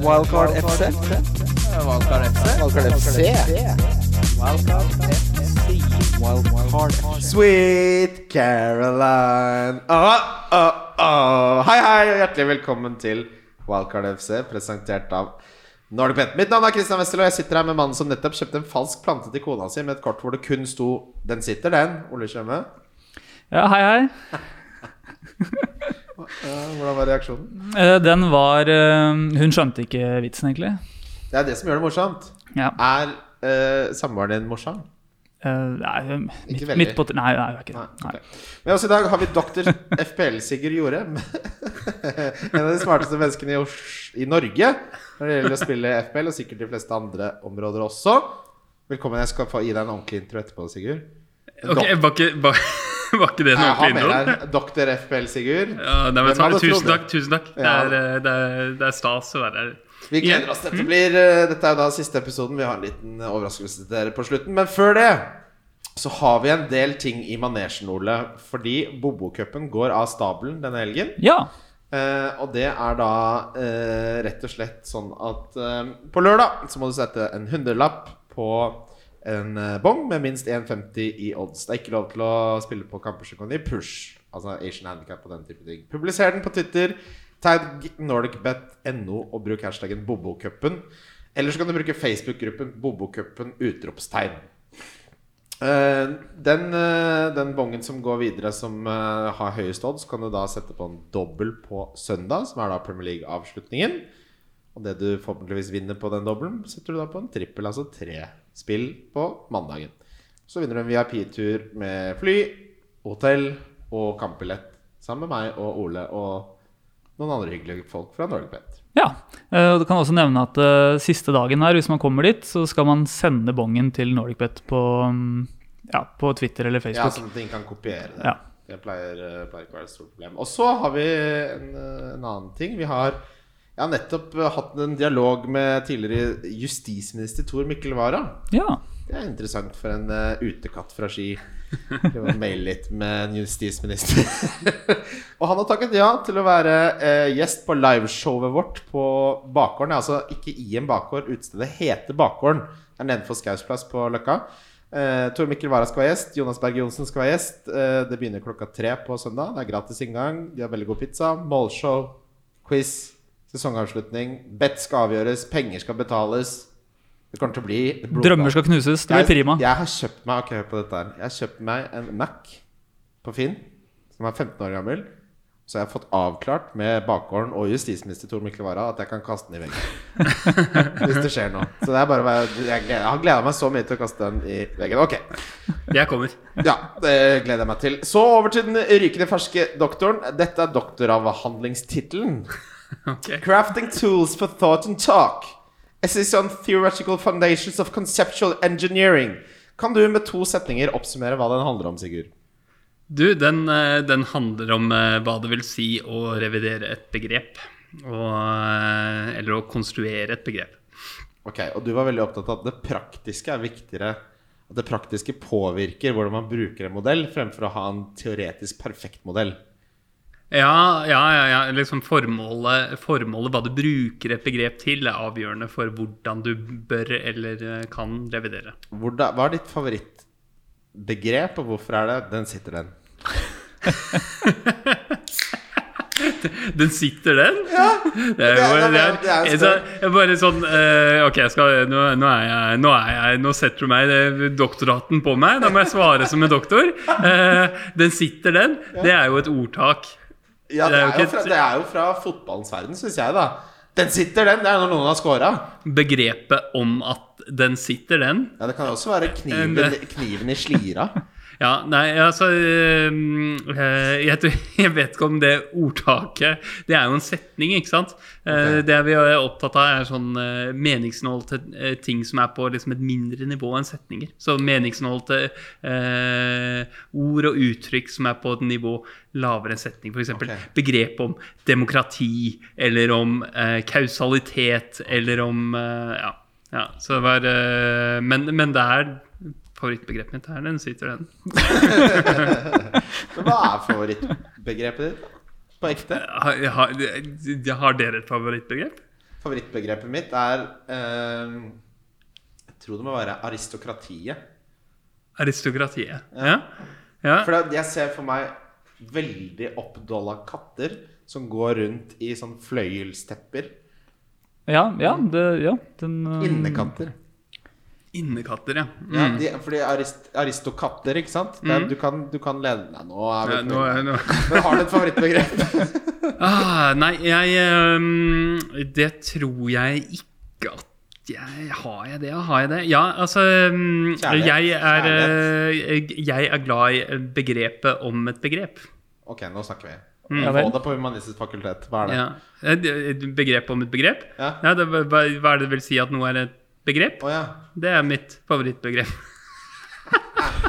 Wildcard FC. Wildcard FC. Wildcard FC. Wildcard FC. Wildcard FC. Sweet Caroline. Oh, oh, oh. Hei, hei, og hjertelig velkommen til Wildcard FC, presentert av Nordic Pet. Mitt navn er Christian Wessel, og jeg sitter her med mannen som nettopp kjøpte en falsk plante til kona si med et kort hvor det kun sto 'Den sitter, den'. Ole Tjøme. Ja, hei, hei. Ja, hvordan var reaksjonen? Eh, Den var eh, Hun skjønte ikke vitsen, egentlig. Det er det som gjør det morsomt. Ja. Er uh, samboeren din morsom? Uh, Nei, midt, veldig. midt på Nei, nei, ikke Nei. det. Nei. ok. Men også i dag har vi doktor FPL-Sigurd Jorem. en av de smarteste menneskene i, i Norge når det gjelder å spille FPL, og sikkert de fleste andre områder også. Velkommen. Jeg skal få gi deg en ordentlig intro etterpå, Sigurd. Ok, Var ikke, var, ikke det en Jeg har ordentlig med innhold? deg doktor FPL-Sigurd. Ja, nei, men, Hvem tusen takk. tusen takk Det er, eh, det er, det er stas å være her. Vi gleder oss. Dette, blir, eh, dette er jo da siste episoden. Vi har en liten overraskelse til dere på slutten. Men før det så har vi en del ting i manesjen, Ole. Fordi Bobo-cupen går av stabelen denne helgen. Ja. Eh, og det er da eh, rett og slett sånn at eh, på lørdag så må du sette en hundrelapp på en eh, bong med minst 1,50 i odds. Det er ikke lov til å spille på kamper som kan gi push, altså Asian Handicap og den type ting. Publiser den på Twitter. Tag NordicBet.no og bruk hashtaggen Bobokupen. Eller så kan du bruke Facebook-gruppen Bobokupen utropstegn. Uh, den, uh, den bongen som går videre, som uh, har høyest odds, kan du da sette på en dobbel på søndag, som er da Premier League-avslutningen. Og det du forhåpentligvis vinner på den dobbelen, setter du da på en trippel, altså tre spill på mandagen. Så vinner du en VIP-tur med fly, hotell og kampbillett sammen med meg og Ole og noen andre hyggelige folk fra NorgeBet. ja. Eh, og Du kan også nevne at uh, siste dagen her, hvis man kommer dit, så skal man sende bongen til NordicBet på, um, ja, på Twitter eller Facebook. Ja, sånn at ingen kan kopiere det. Ja. Det pleier, eh, pleier ikke å være et stort problem. Og så har vi en, en annen ting. Vi har jeg har nettopp eh, hatt en dialog med tidligere justisminister Tor Mikkel Wara. Ja. Det er interessant for en uh, utekatt fra Ski. Maile litt med en justisminister. og han har takket ja til å være uh, gjest på liveshowet vårt på Bakgården. Altså ikke i en bakgård, utestedet heter Bakgården. Det er nedenfor Skausplass på Løkka. Uh, Tor Mikkel Wara skal være gjest. Jonas Berg Johnsen skal være gjest. Det begynner klokka tre på søndag. Det er gratis inngang. De har veldig god pizza. Målshow, quiz, sesongavslutning. Bet skal avgjøres. Penger skal betales. Det kommer til å bli blodbad. Drømmer skal knuses. Det blir prima. Jeg, jeg har kjøpt meg Ok, hør på dette her. Jeg har kjøpt meg en Mac på Finn, som er 15 år gammel. Så jeg har fått avklart med bakgården og justisminister Tor Mikkel Wara at jeg kan kaste den i veggen. Hvis det skjer noe. Så det er bare Jeg, jeg har gleda meg så mye til å kaste den i veggen. Ok. Jeg kommer. Ja, det gleder jeg meg til. Så over til den rykende ferske doktoren. Dette er doktoravhandlingstittelen. Ok. Crafting tools for thought and talk. Essays on theoretical foundations of conceptual engineering. Kan du med to setninger oppsummere hva den handler om, Sigurd? Du, den, eh, den handler om eh, hva det vil si å revidere et begrep. Og, eh, eller å konstruere et begrep. Ok, Og du var veldig opptatt av at det praktiske er viktigere. At det praktiske påvirker hvordan man bruker en modell, fremfor å ha en teoretisk perfekt modell. Ja, ja, ja, ja. Liksom formålet, formålet, hva du bruker et begrep til, er avgjørende for hvordan du bør eller eh, kan revidere. Hvordan, hva er ditt favorittbegrep, og hvorfor er det 'den sitter den'? Den sitter, den? Ja. Det er det jo er- det er, det er bare sånn uh, Ok, skal, nå, nå, jeg, nå jeg Nå setter du meg doktorhatten på meg. Da må jeg svare som en doktor. Uh, den sitter, den. Det er jo et ordtak. Ja, det Det er jo fra, det er jo fra fotballens verden, syns jeg, da. Den sitter, den. Det er når noen har scora. Begrepet om at den sitter, den. Ja, det kan også være kniven, kniven i slira. Ja, nei, altså eh, eh, jeg, tror, jeg vet ikke om det ordtaket Det er jo en setning, ikke sant? Okay. Det vi er opptatt av, er sånn meningsinnhold meningsinnholdte eh, ting som er på liksom et mindre nivå enn setninger. Så meningsinnholdte eh, ord og uttrykk som er på et nivå lavere enn setning. F.eks. Okay. begrep om demokrati, eller om eh, kausalitet, eller om eh, Ja. ja så det var eh, men, men det er favorittbegrepet mitt her. Den sitter den. Hva er favorittbegrepet ditt? På ekte? Har, har, har dere et favorittbegrep? favorittbegrepet mitt er eh, Jeg tror det må være aristokratiet. Aristokratiet. Ja. ja. For det- jeg ser for meg veldig oppdolla katter som går rundt i sånn fløyelstepper. Ja, ja, det, ja den, uh, Innekatter. Innekatter, ja. Ja, Mm. de, fordi arist, aristokatter, ikke sant? Det er, du, kan, du kan lede deg nå er vi Ja, nå nå. Men har du et favorittbegrep? Ah, nei, jeg um, Det tror jeg ikke at jeg Har jeg det? Har jeg det? Ja, altså um, Kjærlighet. jeg er, eh, jeg er glad i begrepet om et begrep. Ok, nå snakker vi. Mm. Få det på Humanistisk fakultet. Hva er det? Ja. Et begrep om et begrep? Ja. det, hva, hva er det det vil si at noe er et begrep? Oh, ja. Det er mitt favorittbegrep.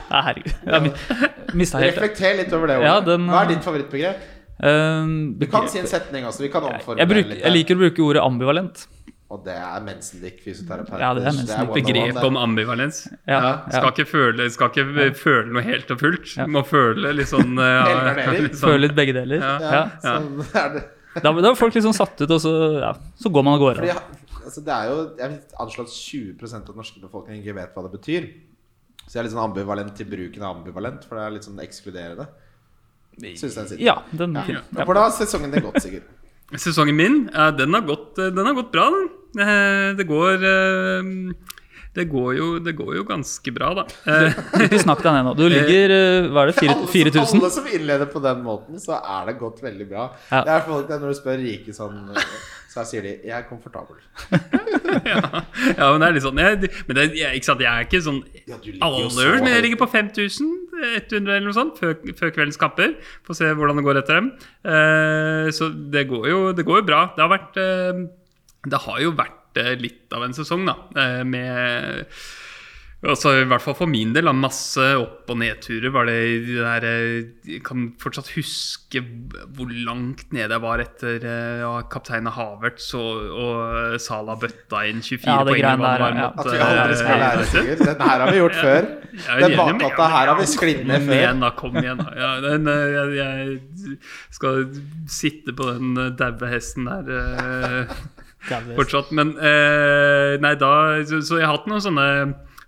Nei, herregud. Reflekter litt over det. Ja, den, Hva er ditt favorittbegrep? Um, Du kan si en setning også. Vi kan omforme jeg, litt. jeg liker å bruke ordet ambivalent. Og det er mensendick fysioterapeut. Ja, det er mensendick. Begrep om ambivalens. Ja, Ja, ja. Skal ikke føle, skal ikke føle noe helt og fullt. Må føle litt sånn eh, litt sånn- Føle litt begge deler. Ja. Ja. Ja, sånn er det. Da, da er folk liksom satt ut, og så, ja, så går man av gårde. Altså, det er jo Jeg vil anslå at 20 av den norske befolkningen ikke vet hva det betyr. Så jeg er litt sånn ambivalent til bruken av ambivalent, for det er litt sånn ekskluderende. Syns den sitter. Ja, den Ja. fin. Men Hvordan har sesongen din gått, Sigurd? Sesongen min, ja, den, har gått, den har gått bra, den. Eh, Det går eh, det går, jo, det går jo ganske bra, da. Eh, Ikke snakk deg ned nå. Du ligger eh, Hva er det? Alle 4000? Alle som innleder på den måten, så er det gått veldig bra. Ja. Det er folk der Når du spør rike sånn, så sier de 'jeg er komfortabel'. ja, ja, men det er litt sånn jeg, Men det, jeg, ikke sant, jeg er ikke sånn Ja, aller, men jeg ligger på 5100 eller noe sånt før, før kveldens kamper. Får se hvordan det går etter dem. Uh, så det går, jo, det går jo bra. Det har vært uh, Det har jo vært uh, litt av en sesong, da. med Altså, I hvert fall for min del. Masse opp- og nedturer. var det det der, eh, Jeg kan fortsatt huske hvor langt nede jeg var etter eh, ja, kapteinen Havertz og, og Sala bøtta inn 24 Ja, det poeng. der, det var ja. At vi aldri skal eh, lære, Sigurd. Den her har vi gjort før. Den bakgata her har vi sklidd ned før. igjen, da. Kom igjen, da. Ja, den, eh, jeg, jeg skal sitte på den eh, daue hesten der eh, fortsatt. Men eh, nei, da Så, så jeg har hatt noen sånne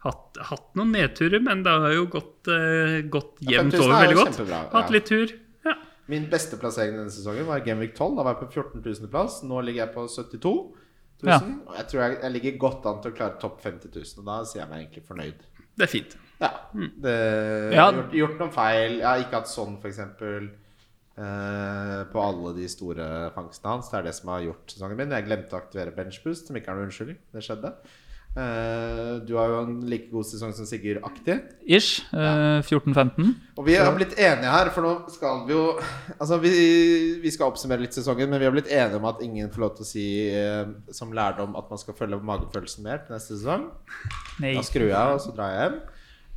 hatt, hatt noen nedturer, men det har jo gått, uh, gått jevnt ja, over er veldig godt. Hatt litt tur. Ja. Min beste plassering denne sesongen var Genvik 12. Da var jeg på 14 000. plass. Nå ligger jeg på 72 000. Ja. Og jeg tror jeg, jeg ligger godt an til å klare topp 50 000. Og da sier jeg meg egentlig fornøyd. Det er fint. Ja. Det, Ja. har gjort, gjort noen feil. Jeg har ikke hatt sånn, f.eks. Uh, på alle de store fangstene hans. Det er det som har gjort sesongen min. Jeg glemte å aktivere benchboost, som ikke er noen unnskyldning. Det skjedde. Eh, du har jo en like god sesong som Sigurd aktiv. Ish. Ja. 14-15. Og vi har blitt enige her, for nå skal vi jo Altså, vi, vi skal oppsummere litt sesongen, men vi har blitt enige om at ingen får lov til å si eh, som lærdom at man skal følge magefølelsen mer til neste sesong. Nei. Da skrur jeg av, og så drar jeg hjem.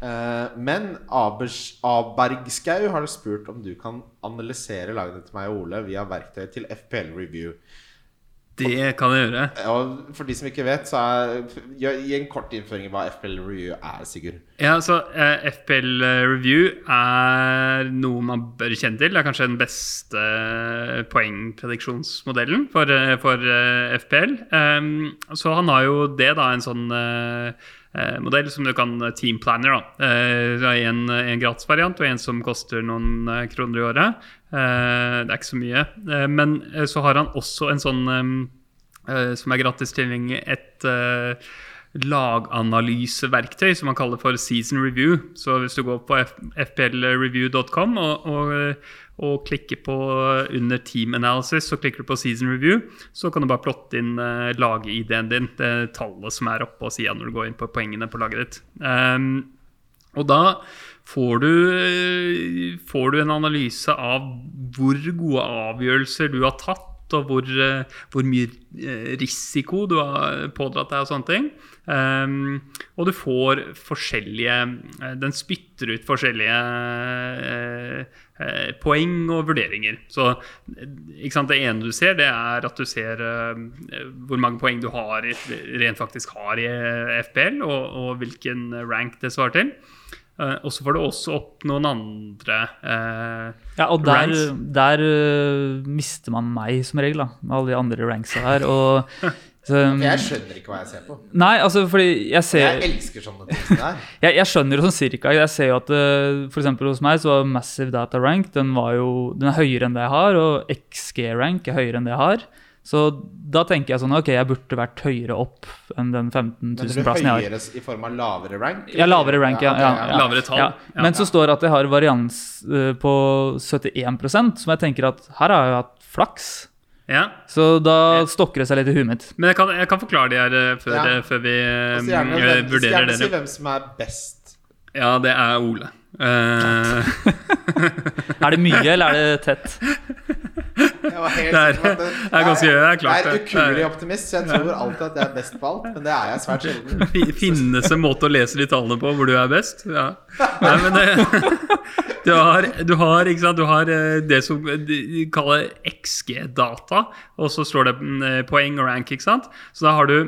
Eh, men Abergskau har spurt om du kan analysere lagene til meg og Ole via verktøy til FPL Review. Det kan jeg gjøre. Ja, for de som ikke vet, så er Gi en kort innføring i hva FPL Review er, Sigurd. Ja, så eh, FPL Review er noe man bør kjenne til. Det er kanskje den beste poengprediksjonsmodellen for, eh, for eh, FPL. Um, så han har jo det, da, en sånn eh, eh, modell som du kan Team Planner, da. Du det er en, en gratisvariant og en som koster noen eh, kroner i året. Eh, det er ikke så mye. Eh, men eh, så har han også en sånn eh, eh, som er gratis tilgjengelig, et eh, laganalyseverktøy som man kaller for Season Review. Så hvis du går på fplreview.com og, og, og klikker på under Team Analysis, så klikker du på Season Review, så kan du bare plotte inn uh, lag-ID-en din, det tallet som er oppe på sida når du går inn på poengene på laget ditt. Um, og da får du, får du en analyse av hvor gode avgjørelser du har tatt, og hvor, eh, hvor mye eh, risiko du har pådratt deg og sånne ting. Um, og du får forskjellige eh, Den spytter ut forskjellige uh, uh, poeng og vurderinger. Så sant, det ene du ser, det er at du ser uh, hvor mange poeng du har rent faktisk har i FPL, og, og hvilken rank det svarer til. Eh, og så får du også opp noen andre eh, Ja, og der, ranks. der uh, mister man meg som regel, da, med alle de andre ranksa her. Og Så, For jeg skjønner ikke hva jeg ser på. nei, altså fordi jeg ser Jeg elsker sånne ting som det her. jeg, jeg skjønner jo sånn cirka. Jeg ser jo at uh, for eksempel hos meg så var Massive Data Rank den, var jo, den er høyere enn det jeg har, og XG Rank er høyere enn det jeg har. Så da tenker jeg sånn Ok, jeg burde vært høyere opp enn den 15 000-plassen jeg har. høyere i form av lavere rank? Ja, lavere rank, ja. ja, ja. Lavere tall. Ja. Ja. Men så står det at jeg har varians eh, på 71% som jeg tenker at her har jeg hatt flaks. Ja. Så da stokker det seg litt i huet mitt. Men jeg kan, jeg kan forklare det her eh, før, Ja. eh, før vi eh, gjerne, hvem- vurderer gjerne si hvem som er best. Ja, det er Ole. Uh... Er det mye, eller er det tett? Jeg var helt Det er- det er ganske- det er klart Jeg er ukuelig optimist, så jeg tror alltid at jeg er best på alt. Men det er jeg svært sjelden. Fi- Finnes en måte å lese de tallene på hvor du er best? Ja. Nei, men du har, du har, sant, du har eh, det som de kaller XG-data, og så står det mm, eh, poeng og rank, ikke sant? Så da har du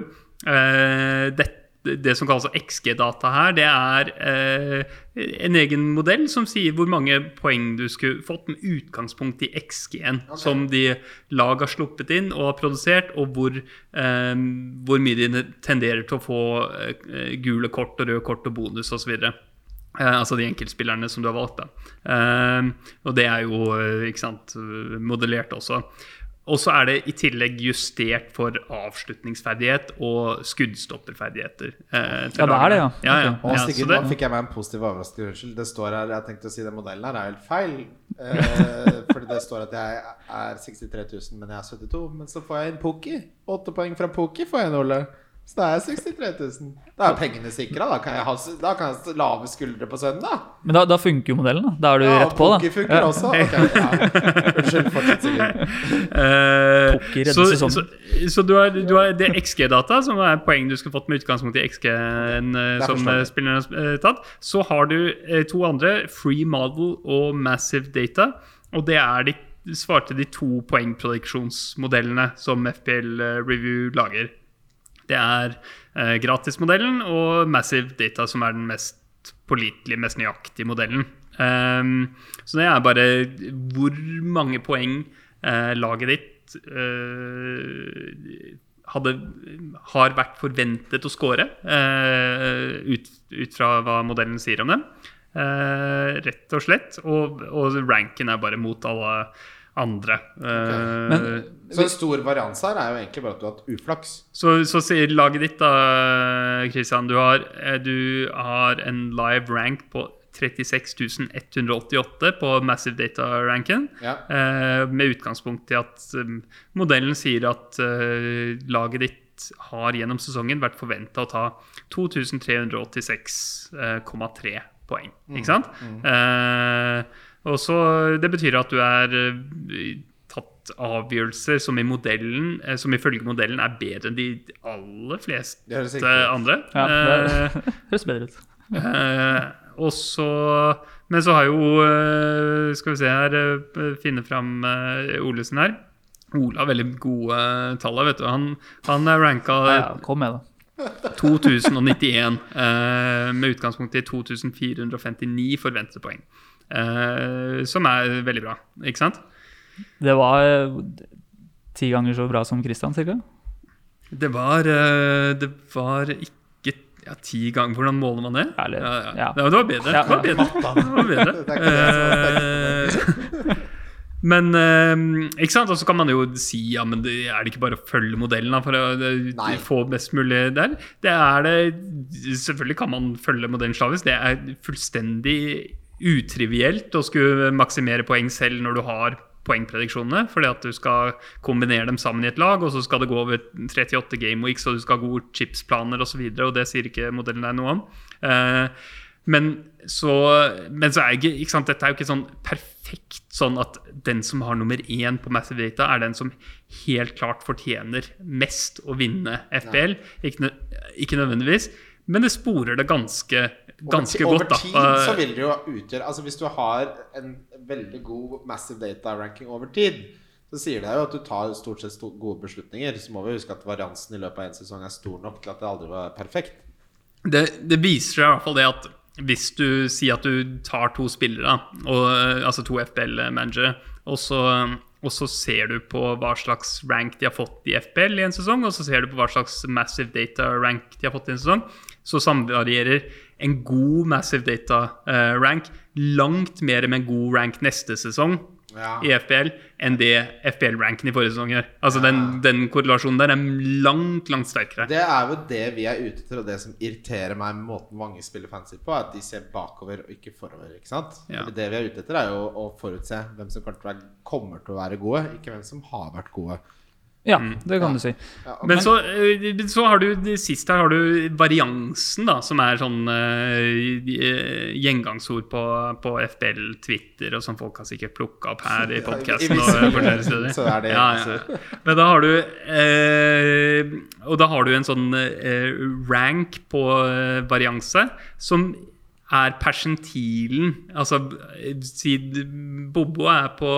eh, det, det som kalles XG-data her, det er eh, en egen modell som sier hvor mange poeng du skulle fått med utgangspunkt i XG-en som de lag har sluppet inn og har produsert, og hvor, eh, hvor mye de tenderer til å få eh, gule kort og røde kort og bonus osv. Eh, altså de enkeltspillerne som du har valgt. Da. Eh, og det er jo eh, ikke sant, modellert også. Og så er det i tillegg justert for avslutningsferdighet og skuddstopperferdigheter. eh, Ja, det er det, ja. ja, ja. Okay. Og ja Sigurd, så det, nå fikk jeg meg en positiv overraskelse. Unnskyld. Det står her, jeg tenkte å si den modellen her er helt feil. Eh, fordi det står at jeg er 63 000, men jeg er 72. Men så får jeg inn Poki. Åtte poeng fra Poki får jeg inn, Ole. Så da er jeg 63 000. Da er pengene sikra. Da kan jeg ha da kan jeg lave skuldre på søndag. Men da, da funker jo modellen. da Da er du Ja, rett på, da. Funker Ja. også. Okay, ja. Unnskyld, fortsett, Sigurd. Uh, så, så, så du har, du har det XG-data, som er poeng du skulle fått med utgangspunkt i XG-en eh, er som eh, spilleren har eh, tatt. Så har du eh, to andre, Free Model og Massive Data. Og det er de svarte de to poengproduksjonsmodellene som FPL eh, Review lager. Det er eh, gratismodellen og Massive Data som er den mest pålitelige, mest nøyaktige modellen. Um, så det er bare hvor mange poeng eh, laget ditt eh, hadde, har vært forventet å score, eh, ut, ut fra hva modellen sier om dem. Eh, rett og slett. Og, og ranken er bare mot alle andre. Okay. Men- Så en stor varians her er jo egentlig bare at du har hatt uflaks. så, så sier laget ditt da, Christian, du har, eh, du har en live rank på 36 188 på Massive Data-ranken. Ja. Eh, med utgangspunkt i at eh, modellen sier at eh, laget ditt har gjennom sesongen vært forventa å ta 2386,3 poeng. Ikke sant? Eh, og så Det betyr at du er eh, tatt avgjørelser som i modellen eh, Som ifølge modellen er bedre enn de aller fleste andre. Ja, det Eh, høres bedre ut. Eh, og så Men så har jo Skal vi se her Finne fram Olesen her. Ola har veldig gode tall. her, vet du. Han, han er ranka Ja, ja, kom med, da. 2091 eh, med utgangspunkt i 2459 forventede poeng. Eh, som er veldig bra, ikke sant? Det var eh, ti ganger så bra som Christian, cirka. Det var, eh, det var ikke ja, ti ganger Hvordan måler man det? Ærlig. Ja, ja. Ja. Det var bedre. Ja, Det var bedre. Det var bedre. Men ikke sant? Og så kan man jo si ja, men det, er det ikke bare å følge modellen da, for å Nei. få best mulig der? Det er det Selvfølgelig kan man følge modellen slavisk. Det er fullstendig utrivielt å skulle maksimere poeng selv når du har poengprediksjonene, fordi at du skal kombinere dem sammen i et lag, og så skal det gå over 38 game weeks, og du skal ha gode chipsplaner osv., og, så videre, og det sier ikke modellen deg noe om. Eh, men så, men så er ikke, ikke sant, dette er jo ikke sånn perfekt sånn at den som har nummer én på Massive Data, er den som helt klart fortjener mest å vinne. Ikke, ikke nødvendigvis, men det sporer det ganske, ganske over, godt. da. Over tid så Eh, vil det jo utgjøre Altså Hvis du har en veldig god massive data-ranking over tid, så sier det jo at du tar stort sett gode beslutninger. Så må vi huske at variansen i løpet av en sesong er stor nok til at det aldri var perfekt. det, det viser seg i hvert fall det at hvis du sier at du tar to spillere, og, eh, altså to FBL-managere, og så, og så ser du på hva slags rank de har fått i FPL i en sesong, og så ser du på hva slags massive data rank de har fått i en sesong, så samvarierer en god massive data eh, rank langt mer med en god rank neste sesong Ja. i FPL enn det FPL-ranken i forrige sesong gjør. Altså den, den korrelasjonen der er langt, langt sterkere. Det er jo det vi er ute etter, og det som irriterer meg med måten mange spiller fancy på, er at de ser bakover og ikke forover. ikke sant? Ja. Det vi er ute etter, er jo å forutse hvem som kommer til å være gode, ikke hvem som har vært gode. Ja, det kan du si. Ja, okay. Men så, eh, så har du sist her har du variansen, da, som er sånn uh, gjengangsord på, på FBL, Twitter, og som folk har sikkert plukka opp her i Ja, podkasten. visse så det ja, ja. Men da har du uh, Og da har du en sånn uh, rank på varianse som er persentilen Altså si Bobo er på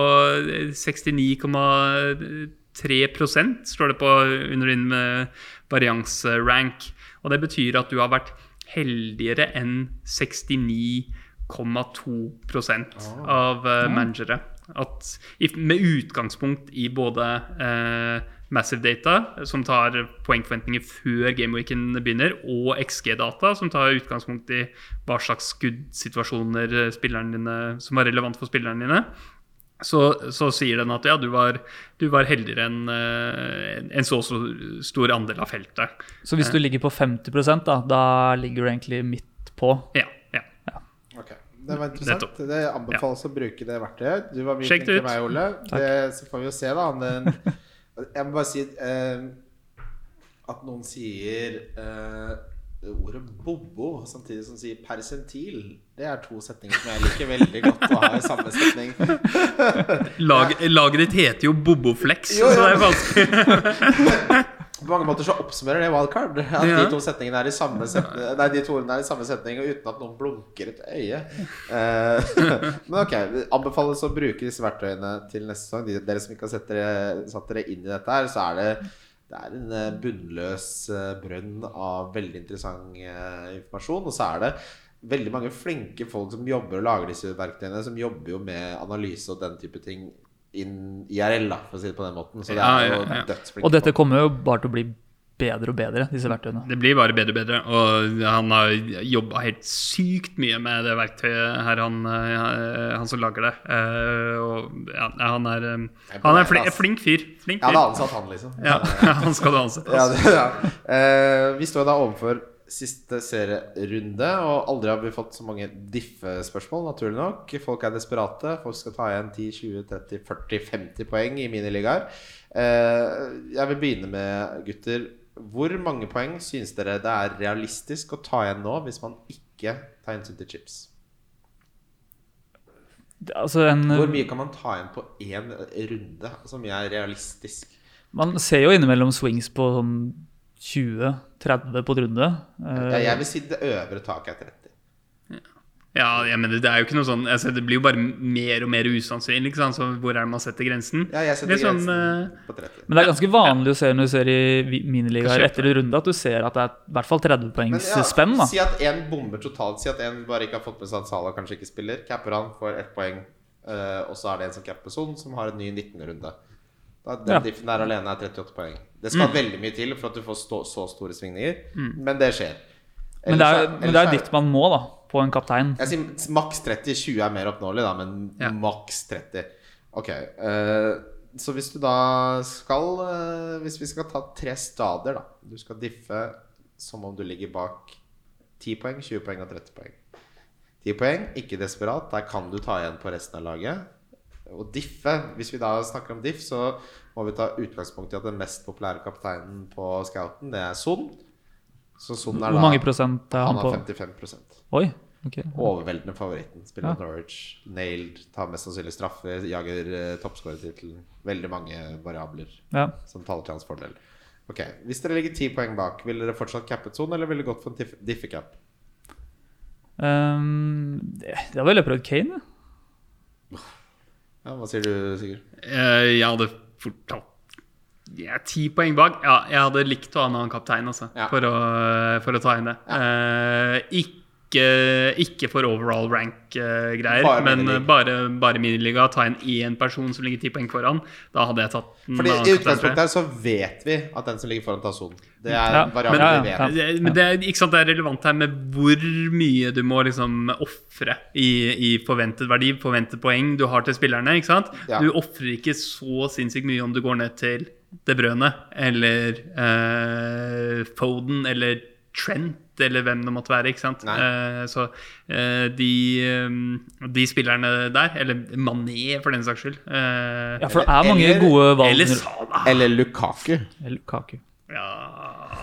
69,3% står det på under din eh, varianserank. Og det betyr at du har vært heldigere enn 69,2% av eh, managere. At med utgangspunkt i både eh, Massive Data, som tar poengforventninger før gameweeken begynner, og XG-data, som tar utgangspunkt i hva slags skuddsituasjoner eh, dine, som var relevant for spillerne dine, så, så sier den at ja, du var, du var heldigere enn eh, en så, så stor andel av feltet. Så hvis du ligger på 50 da, da ligger du egentlig midt på. Ja, ja. Ok, Det var interessant. Nettopp. Det anbefales å bruke det verktøyet. Du var mye flinkere enn meg. Ole. Det, så får vi jo se, da. den- jeg må bare si eh, at noen sier eh, ordet bobo samtidig som sier persentil. Det er to setninger som jeg liker veldig godt å ha i samme setning. Lag, laget ditt heter jo Boboflex, Jo, så det er vanskelig. På mange måter så oppsummerer det wildcard. At Ja. de to setningene er i samme setning Nei, de to ordene er i samme setning og uten at noen blunker et øye. Eh, men ok, anbefales å bruke disse verktøyene til neste sesong. De, dere som ikke har dere, satt dere inn i dette her, så er det det er en eh, bunnløs eh, brønn av veldig interessant eh, informasjon. Og så er det veldig mange flinke folk som jobber og lager disse verktøyene, som jobber jo med analyse og den type ting inn IRL, da, for å si det på den måten. Så det Ja, er ja, dødsflinke ja. Og dette kommer jo bare til å bli bedre og bedre, disse verktøyene. Det blir bare bedre og bedre. Og han har jobba helt sykt mye med det verktøyet her, han, eh, han som lager det. Eh, Og ja, han er, eh, han er flink, flink fyr. Flink fyr. Ja, hadde er ansatt han, liksom. Ja, han skal du ansette. Ja, det, ja. Eh, vi står da overfor siste serierunde, og aldri har vi fått så mange diffe-spørsmål, naturlig nok. Folk er desperate. Folk skal ta igjen 10-20-30-40-50 poeng i miniligaer. Eh, jeg vil begynne med, gutter. Hvor mange poeng synes dere det er realistisk å ta igjen nå, hvis man ikke tar hensyn til chips? Altså en, Hvor mye kan man ta igjen på én runde? Som er realistisk? Man ser jo innimellom swings på sånn 20-30 på et runde. Eh, Jeg, jeg vil si det øvre taket er 30. Ja, jeg mener, det er jo ikke noe sånn altså, Det blir jo bare mer og mer usannsynlig. Ikke sant? Så hvor er det man setter grensen? Ja, jeg setter sånn, grensen eh, på 30. Men det er ganske vanlig å se når du ser i miniligaer etter en runde, at du ser at det er i hvert fall 30 poengs ja, spenn. da. Si at én bomber totalt. Si at en bare ikke har fått med seg at Salah kanskje ikke spiller. Capper han, får ett poeng. Uh, og så er det en som capper Son, som har en ny 19-runde. Da, den Ja. diffen der alene er 38 poeng. Det Mm. skal veldig mye til for at du får stå, så store svingninger, men det skjer. Men det er, Ellers men det er ellers dit man må, da, på en kaptein. Jeg sier maks 30. 20 er mer oppnåelig, da, men Ja. maks 30. Ok. Uh, så hvis du da skal uh, Hvis vi skal ta tre stadier, da. Du skal diffe som om du ligger bak 10 poeng, 20 poeng og 30 poeng. 10 poeng, ikke desperat. Der kan du ta igjen på resten av laget. Og diffe, hvis vi da snakker om diff, så må vi ta utgangspunkt i at den mest populære kapteinen på scouten, det er Son. Så Son er da Hvor mange prosent er Han han på? har 55 Oi, ok. Overveldende favoritten. Spiller Ja. Norwich. Nailed. Tar mest sannsynlig straffe. Jager uh, toppskårertittelen. Veldig mange variabler Ja. som taler til hans fordel. Ok, Hvis dere ligger ti poeng bak, vil dere fortsatt cappet sonen, eller ville dere gått for en diff- diffecap? Um, det, ville har vel jeg prøvd Kane, ja. Ja, hva sier du, Sigurd? Uh, jeg hadde fort tatt ja, ti poeng bak. Ja, jeg hadde likt å ha en annen kaptein altså, Ja. for, å, for å ta inn det. Eh, ikke, ikke for overall rank-greier, uh, men uh, bare, bare miniliga. Ta inn én person som ligger ti poeng foran. Da hadde jeg tatt den. Fordi I utgangspunktet her så vet vi at den som ligger foran, tar sonen. Det er Ja, variabel ja, vi vet. ja. Men det er, ikke sant, det er relevant her med hvor mye du må liksom ofre i, i forventet verdi, forventet poeng du har til spillerne. ikke sant? Ja. Du ofrer ikke så sinnssykt mye om du går ned til De Brøne eller eh, Foden eller Trent eller hvem det måtte være. ikke sant? Eh, så uh, de, um, de spillerne der, eller Mané for den saks skyld uh, Ja, for det er mange Eller- gode valg. Eller. Eller Lukaku. Eller Lukaku. Ja.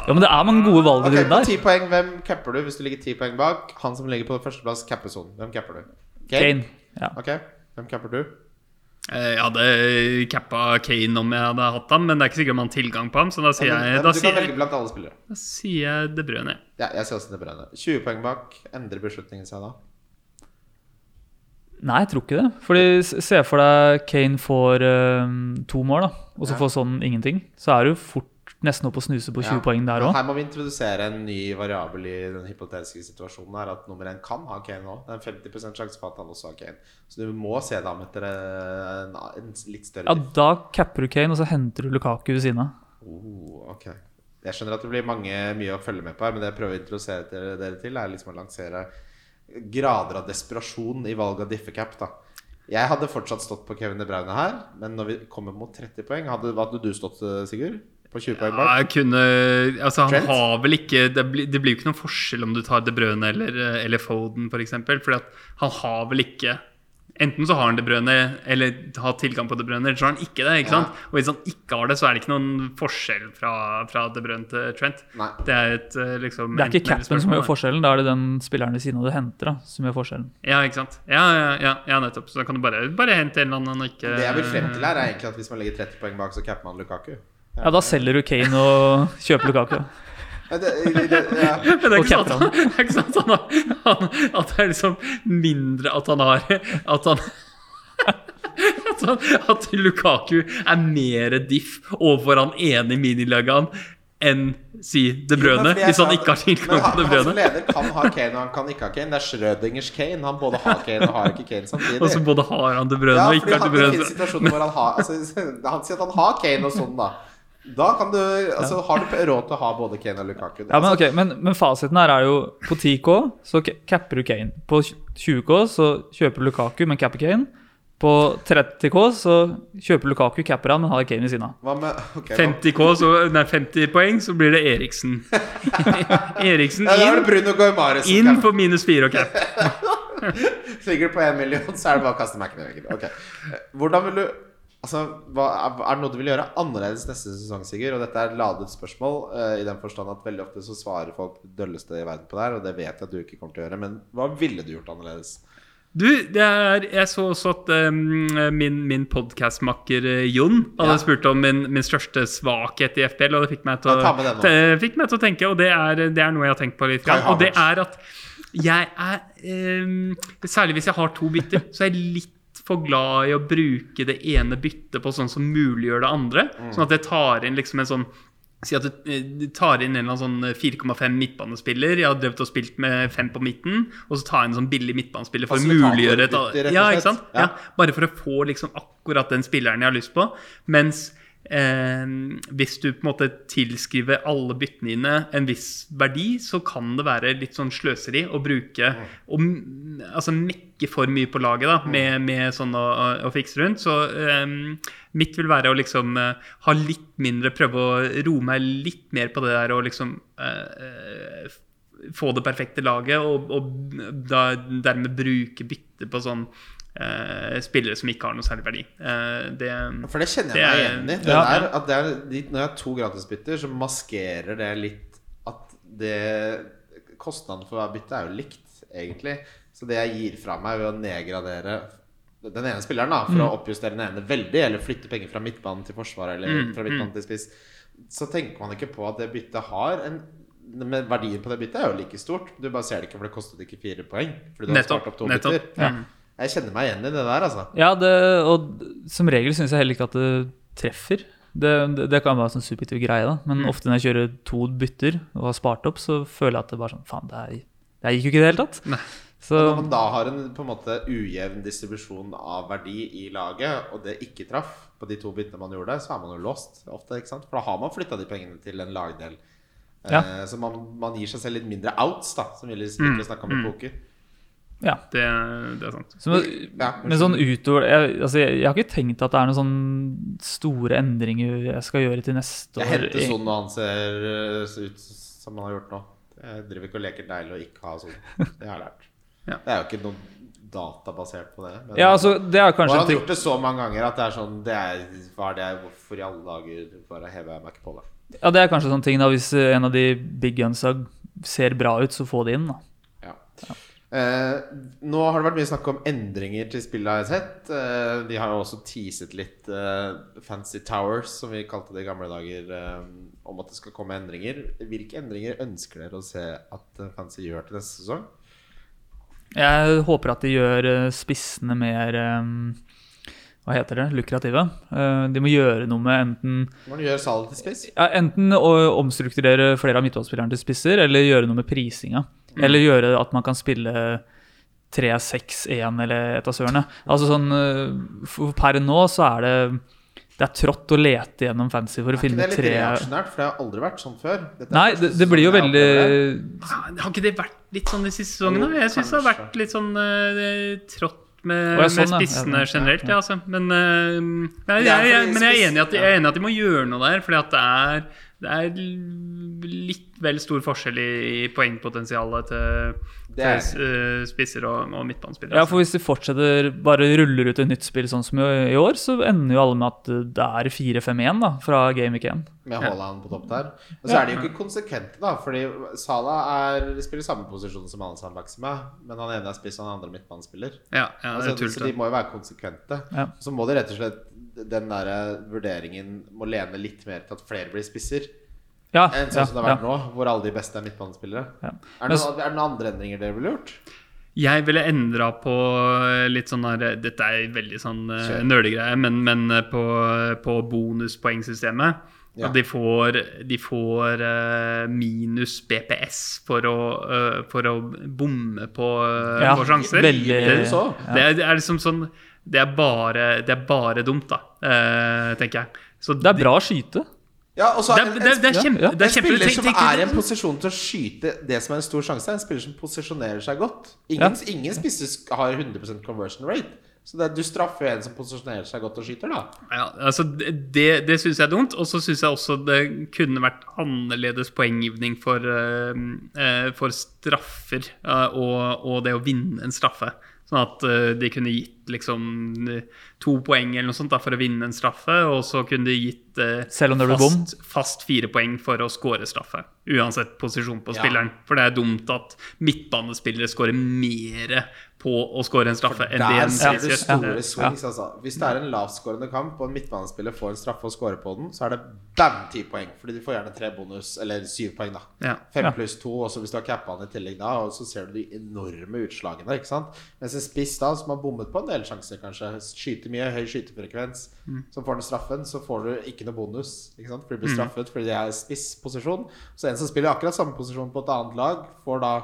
Ja, men det er mange gode valg okay, der. ti poeng, hvem capper du hvis du ligger ti poeng bak? Han som ligger på førsteplass, capper sonen. Hvem capper du? Kane. Ja. Ok, hvem capper du? Eh, Jeg hadde cappa Kane om jeg hadde hatt ham, men det er ikke sikkert man har tilgang på ham. Så da sier Ja, men- jeg, da du sier kan velge jeg, blant alle spillere. da sier jeg De Bruyne. Ja, jeg sier også De Bruyne. 20 poeng bak. Endrer beslutningen seg da? Nei, jeg tror ikke det. Fordi Se for deg Kane får eh, to mål, da, og så Ja. får sånn ingenting. Så er du fort nesten opp og snuse på 20 Ja. poeng der òg. Her må vi introdusere en ny variabel i den hypotetiske situasjonen. her At nummer én kan ha Kane nå. Det er en 50 sjanse for at han også har Kane. Så du må se det om etter en, en litt større Ja, da capper du Kane, og så henter du Lukaku ved siden av. Oh, ok Jeg skjønner at det blir mange, mye å følge med på her, men det jeg prøver å introdusere dere, dere til, er liksom å lansere grader av desperasjon i valg av diffecap. da Jeg hadde fortsatt stått på Kevin De Braune her, men når vi kommer mot 30 poeng Hadde, hadde du stått, Sigurd? På 20 poeng Ja, bak? jeg kunne Altså, han Trent? har vel ikke Det blir, det blir jo ikke noen forskjell om du tar De Brøne eller, eller Foden, f.eks. For fordi at han har vel ikke Enten så har han De Brøne, eller har tilgang på De Brøne, eller så har han ikke det. ikke Ja. sant? Og hvis han ikke har det, så er det ikke noen forskjell fra, fra De Brøne til Trent. Nei. Det er et eh, liksom Det er ikke capen som gjør forskjellen, da er det den spilleren ved siden av du henter, da, som gjør forskjellen. Ja, ikke sant. Ja, ja, ja, ja nettopp. Så da kan du bare, bare hente en eller annen og ikke Det jeg vil frem til her, er egentlig at hvis man legger 30 poeng bak, så capper man Lukaku. Ja, da selger du Kane og kjøper Lukaku. Men det, det, ja. Men det er ikke sant, det er ikke sant at, han har, han, at det er liksom mindre at han har At han at, han, at Lukaku er mer diff overfor han ene i minilagaen enn si De Brøne, jo, hvis han ikke har tilgang Men til han, De han som leder kan ha Kane, og han kan ikke ha Kane. Det er Schrødingers Kane. Han både har Kane og har ikke Kane samtidig. Og så både har han De Brøne ja, og ikke har De Brøne. han har altså, Han sier at han har Kane og sånn, da. Da kan du, altså, har du råd til å ha både Kane og Lukaku. Ja, men, okay, ok, men, men fasiten her er jo på 10K så capper du Kane. På 20K så kjøper du Lukaku, men capper Kane. På 30K så kjøper Lukaku, capper han, men har Kane ved siden av. hva med ok, 50K, så, nei, 50 poeng, så blir det Eriksen. Eriksen Ja, er det inn, inn på minus 4 og cap. Sikkert på 1 million, så er det bare å kaste Mac-en i veggen. Ok. Hvordan vil du Altså, hva, er det noe du vil gjøre annerledes neste sesong, Sigurd? Og dette er et ladet spørsmål, uh, i den forstand at veldig ofte så svarer folk det dølleste i verden på det her, og det vet jeg at du ikke kommer til å gjøre. Men hva ville du gjort annerledes? Du, det er, jeg så også at um, min, min podkastmakker Jon hadde Ja. spurt om min, min største svakhet i FPL, og det fikk meg til, å, fikk meg til å tenke, og det er, det er noe jeg har tenkt på litt. Grann, Og det er at jeg er um, Særlig hvis jeg har to bytter, så er jeg litt for glad i å bruke det ene byttet på sånn som muliggjør det andre. Mm. Sånn at jeg tar inn liksom en sånn Si at du eh, tar inn en eller annen sånn 4,5 midtbanespiller. Jeg har drevet og spilt med fem på midten. Og så tar jeg en sånn billig midtbanespiller for å muliggjøre et ja, ikke sant? Ja. Ja. Bare for å få liksom akkurat den spilleren jeg har lyst på. Mens eh, hvis du på en måte tilskriver alle byttene dine en viss verdi, så kan det være litt sånn sløseri å bruke og m- altså mekke for mye på laget da, med, med sånn å, å- å fikse rundt. Så eh, mitt vil være å liksom eh, ha litt mindre, prøve å roe meg litt mer på det der og liksom eh, eh, få det perfekte laget, og, og da, dermed bruke bytte på sånn eh, spillere som ikke har noe særlig verdi. Eh, det, For det kjenner Det jeg meg er- igjen i. Det Ja. der, at det er, de, når jeg har to gratisbytter, så maskerer det litt at det Kostnaden for hver bytte er jo likt, egentlig. Så det jeg gir fra meg ved å nedgradere den ene spilleren da for å oppjustere den ene veldig, eller flytte penger fra midtbanen til forsvaret, eller Mm, fra midtbanen til spiss, så tenker man ikke på at det byttet har en men verdien på det byttet er jo like stort. Du bare ser det ikke, for det kostet ikke fire poeng. Fordi du har Nettopp, spart opp to nettopp. bytter. Ja. Jeg kjenner meg igjen i det der, altså. Ja, det, og som regel syns jeg heller ikke at det treffer. Det, det, det kan være en sånn subjektiv greie, da. men Mm. ofte når jeg kjører to bytter og har spart opp, så føler jeg at det bare sånn Faen, det Det gikk jo ikke i det hele tatt. Nei. Så Når man da har en på en måte ujevn distribusjon av verdi i laget, og det ikke traff på de to byttene man gjorde, så er man jo låst ofte. ikke sant? For da har man flytta de pengene til en lagdel. Ja. Eh, så man, man gir seg selv litt mindre outs, da, som vi liker å snakke om i poker. Ja. Det, det er sant. Så, Ja, men sånn utover jeg, altså, jeg, jeg har ikke tenkt at det er noen sånn store endringer jeg skal gjøre til neste år. Jeg år. henter sånn når han ser eh, ut som han har gjort nå. Jeg driver ikke og leker deilig og ikke ha sånn. Det har jeg lært. Ja. Det er jo ikke noe databasert på det. Men Ja, altså, det er kanskje han har gjort det så mange ganger at det er sånn det er, Hva er det? Hvorfor i alle dager bare hever jeg meg ikke på det? Ja, det er kanskje sånn ting da Hvis en av de big gunsa ser bra ut, så få det inn. da Ja. Eh, nå har det vært mye snakk om endringer til spillet, har jeg sett. Eh, de har jo også teaset litt eh, Fancy Towers, som vi kalte det i gamle dager, eh, om at det skal komme endringer. Hvilke endringer ønsker dere å se at eh, Fancy gjør til neste sesong? Jeg håper at de gjør eh, spissene mer Hva heter det? Lukrative. Eh, De må gjøre noe med enten du gjør salget til spiss? ja, Enten å omstrukturere flere av midtbanespillerne til spisser, eller gjøre noe med prisinga. Eller gjøre at man kan spille 3-6-1 eller et av sørene. Altså sånn eh, for Per nå så er det Det er trått å lete gjennom fancy for å Er ikke det litt tre reaksjonært? For det har aldri vært sånn før. Dette er Nei, det, det blir jo veldig Har ikke det vært litt sånn de siste sesongene? Jeg syns det har vært litt sånn uh, trått med, med sånn, spissene Ja, generelt. ja. Altså. Men, uh, jeg, jeg, jeg, men jeg er, enig i at, jeg er enig i at de må gjøre noe der. Fordi at det er, det er litt vel stor forskjell i, poengpotensialet til, til eh, spisser og, og midtbanespillere. Ja, for hvis de fortsetter bare ruller ut et nytt spill sånn som i år, så ender jo alle med at det er 4-5-1 da, fra Game Week 1. Med Haaland på topp der. Og så er de jo ikke konsekvente, da. Fordi Sala er, spiller samme posisjon som Alan Maxima, men han ene er spiss og han andre midtbanespiller. ja, ja, det er Altså, så de må jo være konsekvente. Ja. Så må det rett og slett den der vurderingen må lene litt mer til at flere blir spisser. Ja, Enn sånn ja, som det har vært ja. nå, hvor alle de beste er midtbanespillere. Ja. Er, det noen, er det noen andre endringer dere ville gjort? Jeg ville endra på litt sånn her Dette er veldig sånn uh, nølegreie, men, men eh, på, på bonuspoengsystemet. Ja. At de får, de får uh, minus BPS for å, uh, for å bomme på, uh, Ja, på sjanser. veldig- det, så. det, er, det er liksom sånn Det er bare, det er bare dumt, da, eh, tenker jeg. Så Det er bra å skyte. Ja, og så Det er, det, det er kjempe... ja. Det er En spiller som er i en posisjon til å skyte det som er en stor sjanse, er en spiller som posisjonerer seg godt. Ingen, ingen spisser har 100% conversion rate. Så det, du straffer en som posisjonerer seg godt og skyter, da. Ja, altså Det, det syns jeg er dumt. Og så syns jeg også det kunne vært annerledes poenggivning for, uh, uh, for straffer uh, og, og det å vinne en straffe. Sånn at eh, de kunne gitt liksom to poeng eller noe sånt da, for å vinne en straffe, og så kunne de gitt eh, Selv om det blir fast, fast fire poeng for å score straffe. Uansett posisjon på Ja. spilleren. For det er dumt at midtbanespillere scorer mer på å score en straffe enn det en ser gjør. store swings, altså. Hvis det er en lavskårende kamp, og en midtbanespiller får en straffe og scorer på den, så er det bam ti poeng. Fordi de får gjerne tre bonus, eller syv poeng, da. Ja. Fem Ja. pluss to, og så hvis du har cappa han i tillegg da, og så ser du de enorme utslagene. ikke sant? Mens en spiss da, som har bommet på en del sjanser, kanskje, skyter mye, høy skytefrekvens, så får den straffen, så får du ikke noe bonus. ikke sant? For du blir straffet fordi det er spissposisjon. Så en som spiller akkurat samme posisjon på et annet lag, får da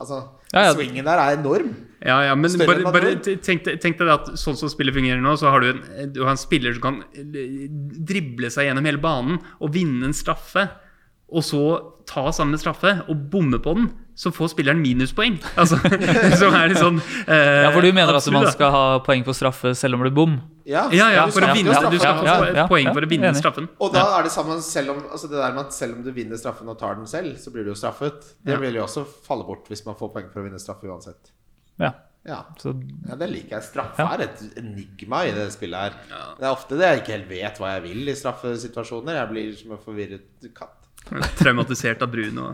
Altså, Ja, ja. swingen der er enorm. Ja, ja, men bare, bare tenk, tenk deg at sånn som spillet fungerer nå, så har du en, du har en spiller som kan eh, drible seg gjennom hele banen og vinne en straffe, og så ta samme straffe og bomme på den, så får spilleren minuspoeng. Altså, som er litt sånn eh, Ja, For du mener at man skal ha poeng på straffe selv om det blir bom? Ja, Ja, ja, du for å vinne Du skal få ja, ja, poeng ja, for å vinne enig. straffen. Og da er det sammen selv om Altså det der med at selv om du vinner straffen og tar den selv, så blir du jo straffet. Det Ja. vil jo også falle bort hvis man får poeng for å vinne straffe uansett. Ja. Ja, Så ja det liker jeg. Straffe Ja. er et enigma i det spillet her. Det er ofte det jeg ikke helt vet hva jeg vil i straffesituasjoner. Jeg blir som en forvirret katt. Traumatisert av Bruno.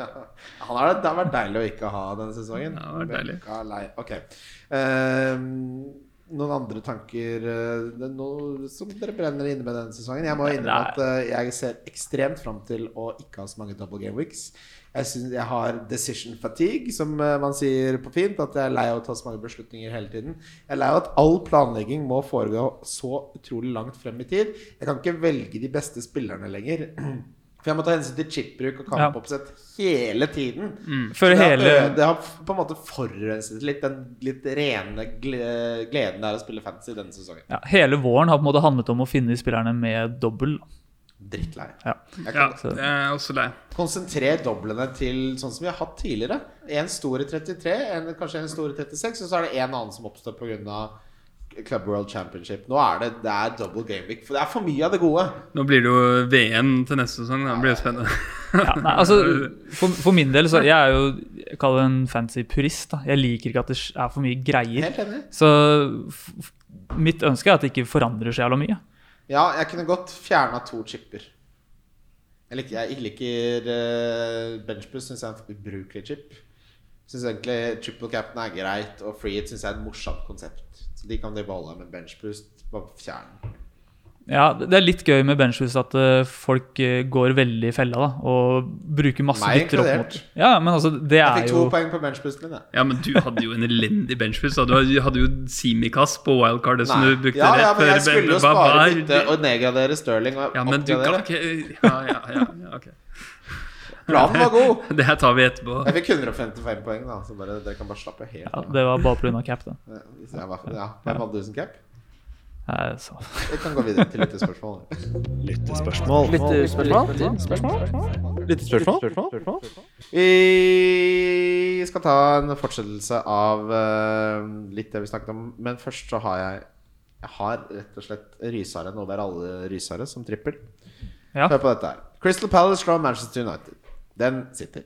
Han har, det har vært deilig å ikke ha denne sesongen. Ja, det har vært deilig. Okay. Uh, Ehm, noen andre tanker eh, noe som dere brenner inne med denne sesongen? Jeg må innrømme at eh, jeg ser ekstremt fram til å ikke ha så mange double game weeks. Jeg synes jeg har decision fatigue, som eh, man sier på fint. At jeg er lei av å ta så mange beslutninger hele tiden. Jeg er lei av at all planlegging må foregå så utrolig langt frem i tid. Jeg kan ikke velge de beste spillerne lenger. For jeg må ta hensyn til chipbruk og kampoppsett hele tiden. For det, har, hele ø- det har på en måte forurenset litt den litt rene gleden det er å spille fantasy denne sesongen. ja, Hele våren har på en måte handlet om å finne spillerne med dobbel. Drittlei. Ja. Jeg Ja, jeg er også lei. Konsentrer doblene til sånn som vi har hatt tidligere. En stor i 33, en, kanskje en stor i 36, og så er det en annen som oppstår pga. Club World Championship. Nå er det, det er double game week, for det er for mye av det gode. Nå blir det jo VM til neste sesong. Det blir jo spennende. Ja, nei, altså, for, for min del så Jeg er jo jeg kaller det en fancy purist. da Jeg liker ikke at det er for mye greier. Helt enig. Så f f mitt ønske er at det ikke forandrer så jævla mye. Ja, jeg kunne godt fjerna to chipper. Jeg liker, jeg liker uh, benchbus, syns jeg er en ubrukelig chip. Syns egentlig triple cap'n er greit, og free it syns jeg er et morsomt konsept. Så de kan de beholde, men benchboost bare fjern. Ja, Det er litt gøy med benchboost at eh, folk eh, går veldig i fella da og bruker masse Meg bytter opp mot. Ja, men altså, det Jeg fikk fikk jo to poeng på benchboosten min. Ja, men du hadde jo en elendig benchboost. Du hadde- jo Simikaz på wildcard. som du brukte Ja, ja, men jeg skulle jo spare bytte og nedgradere Sterling og Ja, men du kan ikke Ja, ja, ja, ja ok. Planen var god. Det her tar vi etterpå. Jeg fikk 155 poeng, da, så bare, dere kan bare slappe helt ja. Det var bare pga. cap, da. Ja, jeg var- ja, Hvem hadde du som cap? Så. Vi kan gå videre til lyttespørsmål. Lyttespørsmål? Lyttespørsmål? Vi skal ta en fortsettelse av eh, litt det vi snakket om. Men først så har jeg Jeg har rett og slett rysere. Nå er alle rysare som trippel. Ja. Hør på dette her. Crystal Palace slår Manchester United. Den sitter.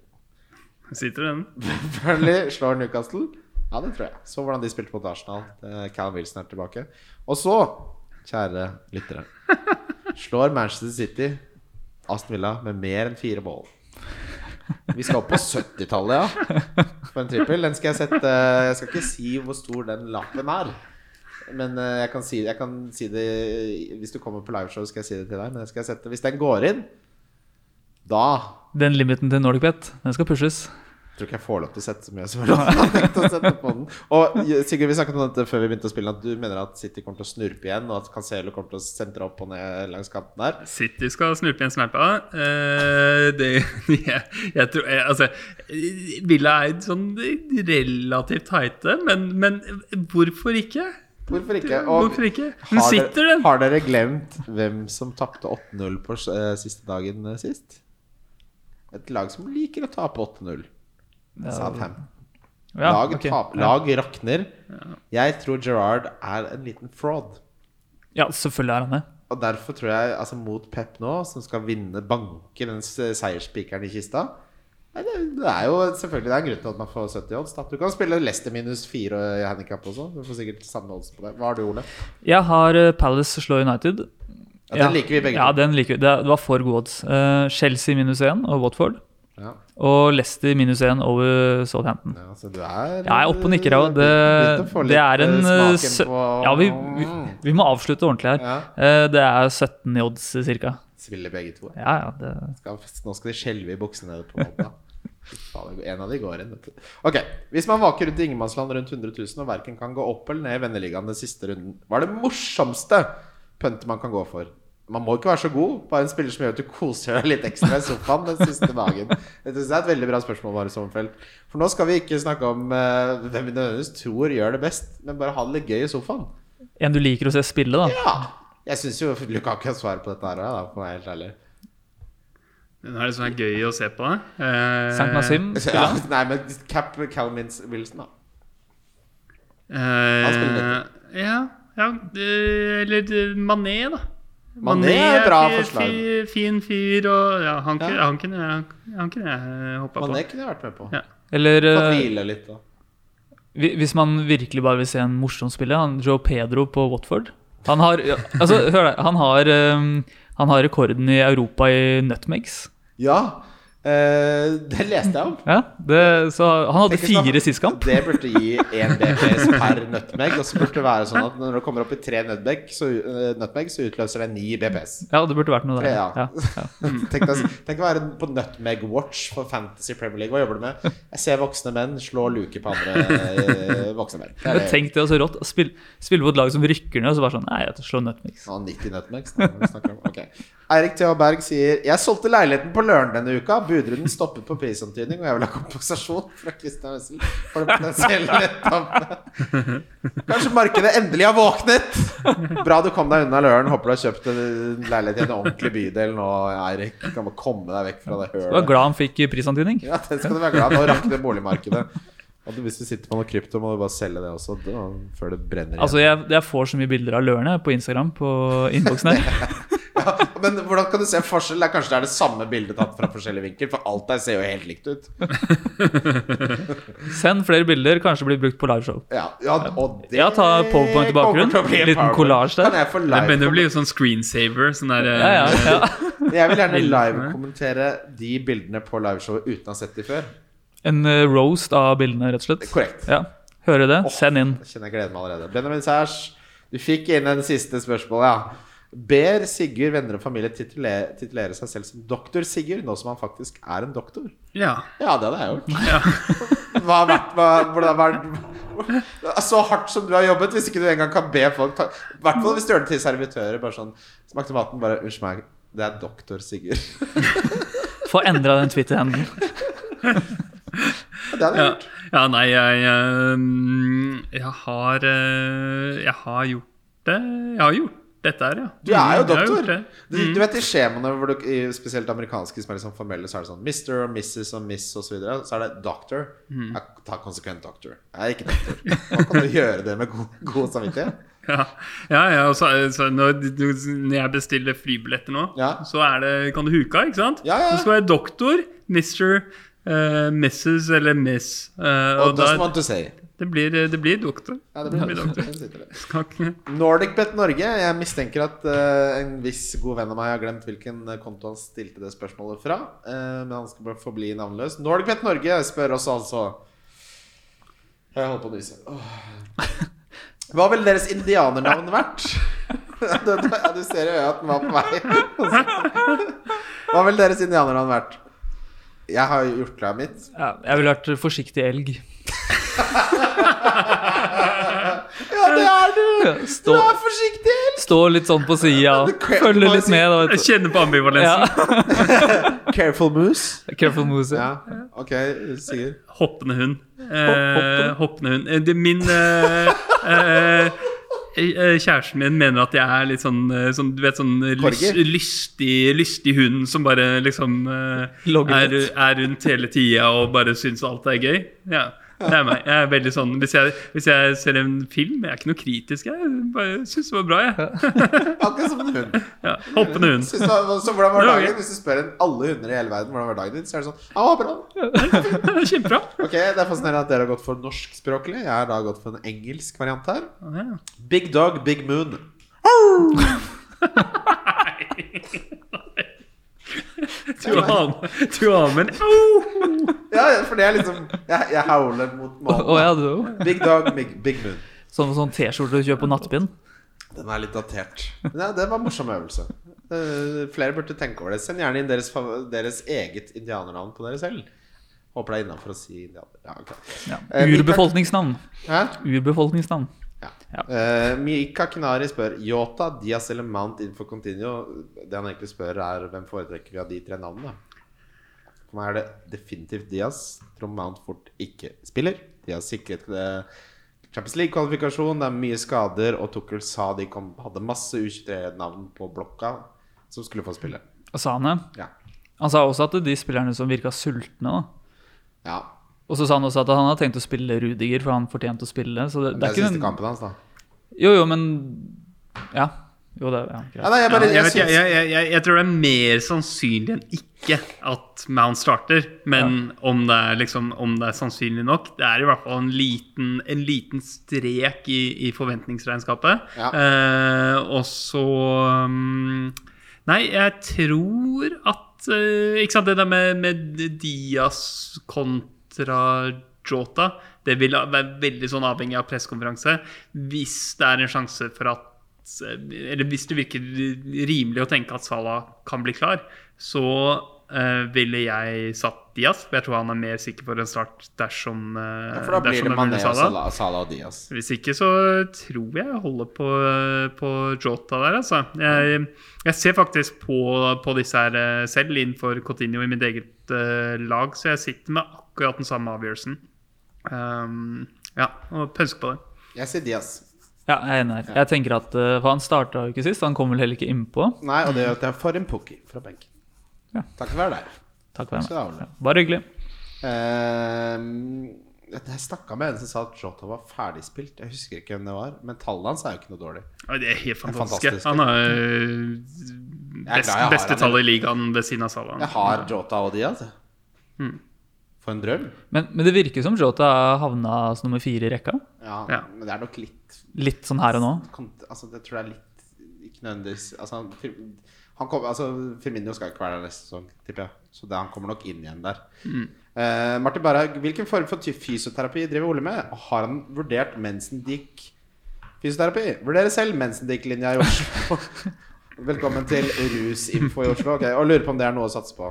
Sitter den? Burnley slår Newcastle. Ja, det tror jeg. Så hvordan de spilte mot Arsenal. Cal Wilson er tilbake. Og så, kjære lyttere, slår Manchester City Aston Villa med mer enn fire mål. Vi skal opp på 70-tallet, ja. For en trippel. Den skal jeg sette Jeg skal ikke si hvor stor den lappen er. Men eh, jeg kan, si, jeg kan si det Hvis du kommer på liveshow, skal jeg si det til deg. Men jeg sette Hvis den går inn, da Den limiten til Nordic Bet, den skal pushes. Tror ikke jeg får lov til å sette så mye som jeg har tenkt å sette på den. Og Sigurd, vi snakket om dette før vi begynte å spille, at du mener at City kommer til å snurpe igjen, og at Cancelo kommer til å sentre opp og ned langs kanten der. City skal snurpe igjen snerpa. Eh, det jeg, jeg tror jeg, Altså, Villa er sånn relativt tighte, men, men hvorfor ikke? Hvorfor ikke? Og Hvorfor ikke? Har, dere, har dere glemt hvem som tapte 8-0 på uh, siste dagen uh, sist? Et lag som liker å tape 8-0. Southampton. Ja, lag, okay. tap, Ja. lag rakner. Jeg tror Gerard er en liten fraud. ja, selvfølgelig er han det. Og derfor tror jeg, altså mot Pep nå, som skal vinne banke den s- seiersspikeren i kista det, er jo selvfølgelig det er en grunn til at man får 70 odds. Da. Du kan spille Leicester minus 4 i handikap også. Du får sikkert samme odds på det. Hva har du, Ole? Jeg har eh, Palace slå United. Ja, den liker vi begge Ja, den liker vi. Det, var for gode odds. Eh, Chelsea minus 1 og Watford. Ja. Og Leicester minus 1 over Southampton. Ja, så du er jeg er oppe og nikker, jeg. Det, det er en eh, eh, på Ja, vi, vi, vi må avslutte ordentlig her. Ja. Eh, Det er 17 i odds ca. Spiller begge to. Ja, ja, det Skal, nå skal de skjelve i buksene på måten. En av de går inn. Ok, Hvis man vaker rundt i ingenmannsland rundt 100 000 og verken kan gå opp eller ned i venneligaen den siste runden, hva er det morsomste puntet man kan gå for? Man må ikke være så god, bare en spiller som gjør at du koser deg litt ekstra i sofaen den siste dagen. Dette synes jeg er et veldig bra spørsmål, Mare Sommerfelt. For nå skal vi ikke snakke om uh, hvem vi nødvendigvis tror gjør det best, men bare ha det litt gøy i sofaen. En du liker å se spille, da. Ja, Jeg syns jo Lukaku har svar på dette her, da, for å være helt ærlig. Den er liksom gøy å se på. Eh, Sankt Nasim? Ja, nei, men Cap-Calmins Wilson, da. Eh, spiller ja, ja eh, eller Mané, da. Mané er et bra forslag. fi- Fin fyr, og ja, han, kunne- Ja. han kunne jeg- han kunne jeg hoppa på. Mané kunne jeg vært med på. Ja. Eller Fått eh, hvile litt, da. hvis man virkelig bare vil se en morsom spiller, han Joe Pedro på Watford. Han har, altså, hør deg, han har, eh, han har rekorden i Europa i nutmegs. Ja, Eh, det leste jeg om. Ja, det, så han hadde Tenk fire sist kamp. Det burde gi én BPS per nutmeg. Og så burde det være sånn at når det kommer opp i tre nutmeg, så, eh, nutmeg, så utløser det ni BPS. Ja, det burde vært noe der. Ja. Ja, ja. Tenk, deg, tenk å være på Nutmeg Watch for Fantasy Premier League. Hva jobber du med? Jeg ser voksne menn slå luke på andre eh, voksne menn. Det. Tenk deg så rått. Spill, spille på et lag som rykker ned, og så bare sånn Nei, jeg slår Nutmix. Å, 90 Nutmegs. da, vi om. Ok. Eirik Thea Berg sier Jeg solgte leiligheten på Løren denne uka. Budrunden stoppet på prisantydning, og jeg vil ha kompensasjon fra Christian Wessel for det potensielle tapet. Kanskje markedet endelig har våknet? Bra du kom deg unna Løren. Håper du har kjøpt en leilighet i en ordentlig bydel nå, Eirik. Kan bare komme deg vekk fra det Du var hølet. glad han fikk prisantydning. Ja, det skal du være glad Nå rakner boligmarkedet. Og hvis du sitter på noe krypto, må du bare selge det også da, før det brenner igjen. Altså, jeg, jeg får så mye bilder av Lørene på Instagram på innboksen her. Ja, men hvordan kan du se forskjell? Det er kanskje det er det samme bildet tatt fra forskjellig vinkel, for alt der ser jo helt likt ut. Send flere bilder, kanskje blir brukt på liveshow. Ja, ja og det Ja, ta PowerPoint i bakgrunnen. en Liten kollasj collage der. Det begynner å bli sånn screensaver. Sånn der, Ja, ja, ja. Jeg vil gjerne live-kommentere de bildene på liveshowet uten å ha sett de før. En eh, roast av bildene, rett og slett. Korrekt. Ja. Hører det? Send inn. Jeg kjenner jeg gleder meg allerede. Benjamin Sæsj, du fikk inn en siste spørsmål, ja. Ber Sigurd, venner og familie titulere, titulere seg selv som doktor Sigurd, nå som han faktisk er en doktor? Ja. Ja, det hadde jeg gjort. Hva har vært hva, hvordan har vært Så hardt som du har jobbet, hvis ikke du engang kan be folk ta I hvert fall hvis du gjør det til servitører. Bare sånn Smakte maten, bare Unnskyld meg, det er doktor Sigurd. Få endra den Twitter-enden. Det hadde jeg Ja, gjort. ja nei, jeg, jeg, jeg har eh, Jeg har gjort det. Jeg har gjort dette her, ja. Du er jo Mm, doktor. Du, du vet i skjemaene, hvor du, spesielt amerikanske som er liksom formelle, så er det sånn Mr. og Mrs. og Miss osv. Så, videre. så er det doctor. Mm. Jeg tar konsekvent doctor. Jeg er ikke doktor. Hva kan du gjøre det med god, god samvittighet? Ja, ja, ja så, så når, når jeg bestiller flybilletter nå, Ja. så er det, kan du huka, ikke sant? Ja, ja. Så skal være doktor, Mr., Uh, Mrs. eller Miss. Uh, Og og da, want to say. Det, blir, det blir doktor. Ja, det blir blir doktor. NordicBet Norge. Jeg mistenker at uh, en viss god venn av meg har glemt hvilken eh, konto han stilte det spørsmålet fra. Uh, men han skal bare forbli navnløs. NordicBet Norge spør oss altså Jeg holder på å nyse. Hva ville deres indianernavn vært? du, du, du ser jo at den var på vei. Hva ville deres indianernavn vært? Jeg har gjort klart mitt. Ja, jeg ville vært forsiktig elg. Ja, det er du! Du Stå, er forsiktig! stå litt sånn på sida. Følge litt med. Da, Jeg vet du. kjenner på ambivalensen. Ja. Careful moose. Careful moose. Ja, ok, Sigurd. Hoppende hund. Eh, hoppende hund. Eh, det, min eh, eh, eh, Kjæresten min mener at jeg er litt sånn, eh, sånn Du vet, sånn lys, lystig, lystig hund som bare liksom eh, er, er rundt hele tida og bare syns alt er gøy. Ja. Det er meg. Jeg er veldig sånn Hvis jeg, hvis jeg ser en film Jeg er ikke noe kritisk. Jeg bare syns det var bra, jeg. Akkurat som en hund. Ja, hoppende hund. Du, så hvordan var dagen? Hvis du spør en alle hunder i hele verden hvordan var dagen din, så er det sånn Ja, bra. Kjempebra. Ok, Det er fascinerende at dere har gått for norskspråklig. Jeg har da gått for en engelsk variant her. Big dog, big moon. Du har du har med en Au! Ja, for det er liksom Jeg, jeg howler mot Å Oh, ja, du. Big dog, big, big moon. Sånn, sånn T-skjorte du kjøper på nattbind. Den er litt datert. Men ja, det var en morsom øvelse. Uh, flere burde tenke over det. Send gjerne inn deres, deres eget indianernavn på dere selv. Håper det er innafor å si indianer. Ja, okay. Ja. Eh, Urbefolkningsnavn. Hæ? Urbefolkningsnavn. Ja. Ja. Eh, Mika Kinari spør Yota, Diaz eller Mount Info Continuo. Det han egentlig spør, er hvem foretrekker vi av de tre navnene. For meg er det definitivt Diaz. Tror Mount fort ikke spiller. Diaz sikret det. Champions League-kvalifikasjon. Det er mye skader, og Tukkel sa de kom, hadde masse U23-navn på blokka som skulle få spille. Og sa han det? Ja. Han sa også at de spillerne som virka sultne, da. ja. Og så sa han også at han hadde tenkt å spille Rudiger, for han fortjente å spille. Så det, Det det er er siste en, kampen hans, da. Jo, jo, men Ja. Jo, det ja, greit. Ja, nei, jeg, bare, jeg, jeg, vet, jeg, jeg, jeg, jeg tror det er mer sannsynlig enn ikke at Mount starter. Men om, det er liksom, om det er sannsynlig nok Det er i hvert fall en liten, en liten strek i, i forventningsregnskapet. Ja. Eh, og så um, Nei, jeg tror at eh, Ikke sant, det der med, med Diaz kontra Jota, det vil være veldig sånn avhengig av pressekonferanse. Hvis det er en sjanse for at Eller hvis det virker rimelig å tenke at Salah kan bli klar, så uh, ville jeg satt Diaz. For jeg tror han er mer sikker for en start dersom, uh, For da blir det Mané og Salah. Salah, og Diaz. Hvis ikke så tror jeg jeg holder på, på Jota der, altså. Jeg, jeg ser faktisk på, på disse her eh, selv innenfor Coutinho i mitt eget uh, lag, så jeg sitter med akkurat den samme avgjørelsen. Um, ja, og pønsk på det. Jeg sier Diaz. Ja, jeg er enig her. Jeg tenker at, uh, For han starta jo ikke sist, han kom vel heller ikke innpå. Nei, og det gjør at jeg får en pookie fra benken. Ja. Takk for der. Takk for ha, Ole. Ja, bare hyggelig. Uh, jeg snakka med en som sa at Jota var ferdigspilt. Jeg husker ikke hvem det var, men tallet hans er jo ikke noe dårlig. Det er helt er fantastisk. fantastisk. Han har er best, beste tallet i ligaen ved siden av Salah. Jeg har Jota og de, altså. Mm. For en drøm. Men, men det virker som Jota havna som nummer fire i rekka. Ja, Ja. Men det er nok litt Litt sånn her og nå. Altså, det tror jeg er litt Ikke nødvendigvis altså, han, han kom, altså, Firmino skal ikke være der neste sesong, tipper jeg. Så det, han kommer nok inn igjen der. Eh, Martin Barhaug, hvilken form for fysioterapi driver Ole med? Har han vurdert Mensendick fysioterapi? Vurderer selv Mensendick-linja i Oslo. Velkommen til Rusinfo i Oslo. Ok, Og lurer på om det er noe å satse på.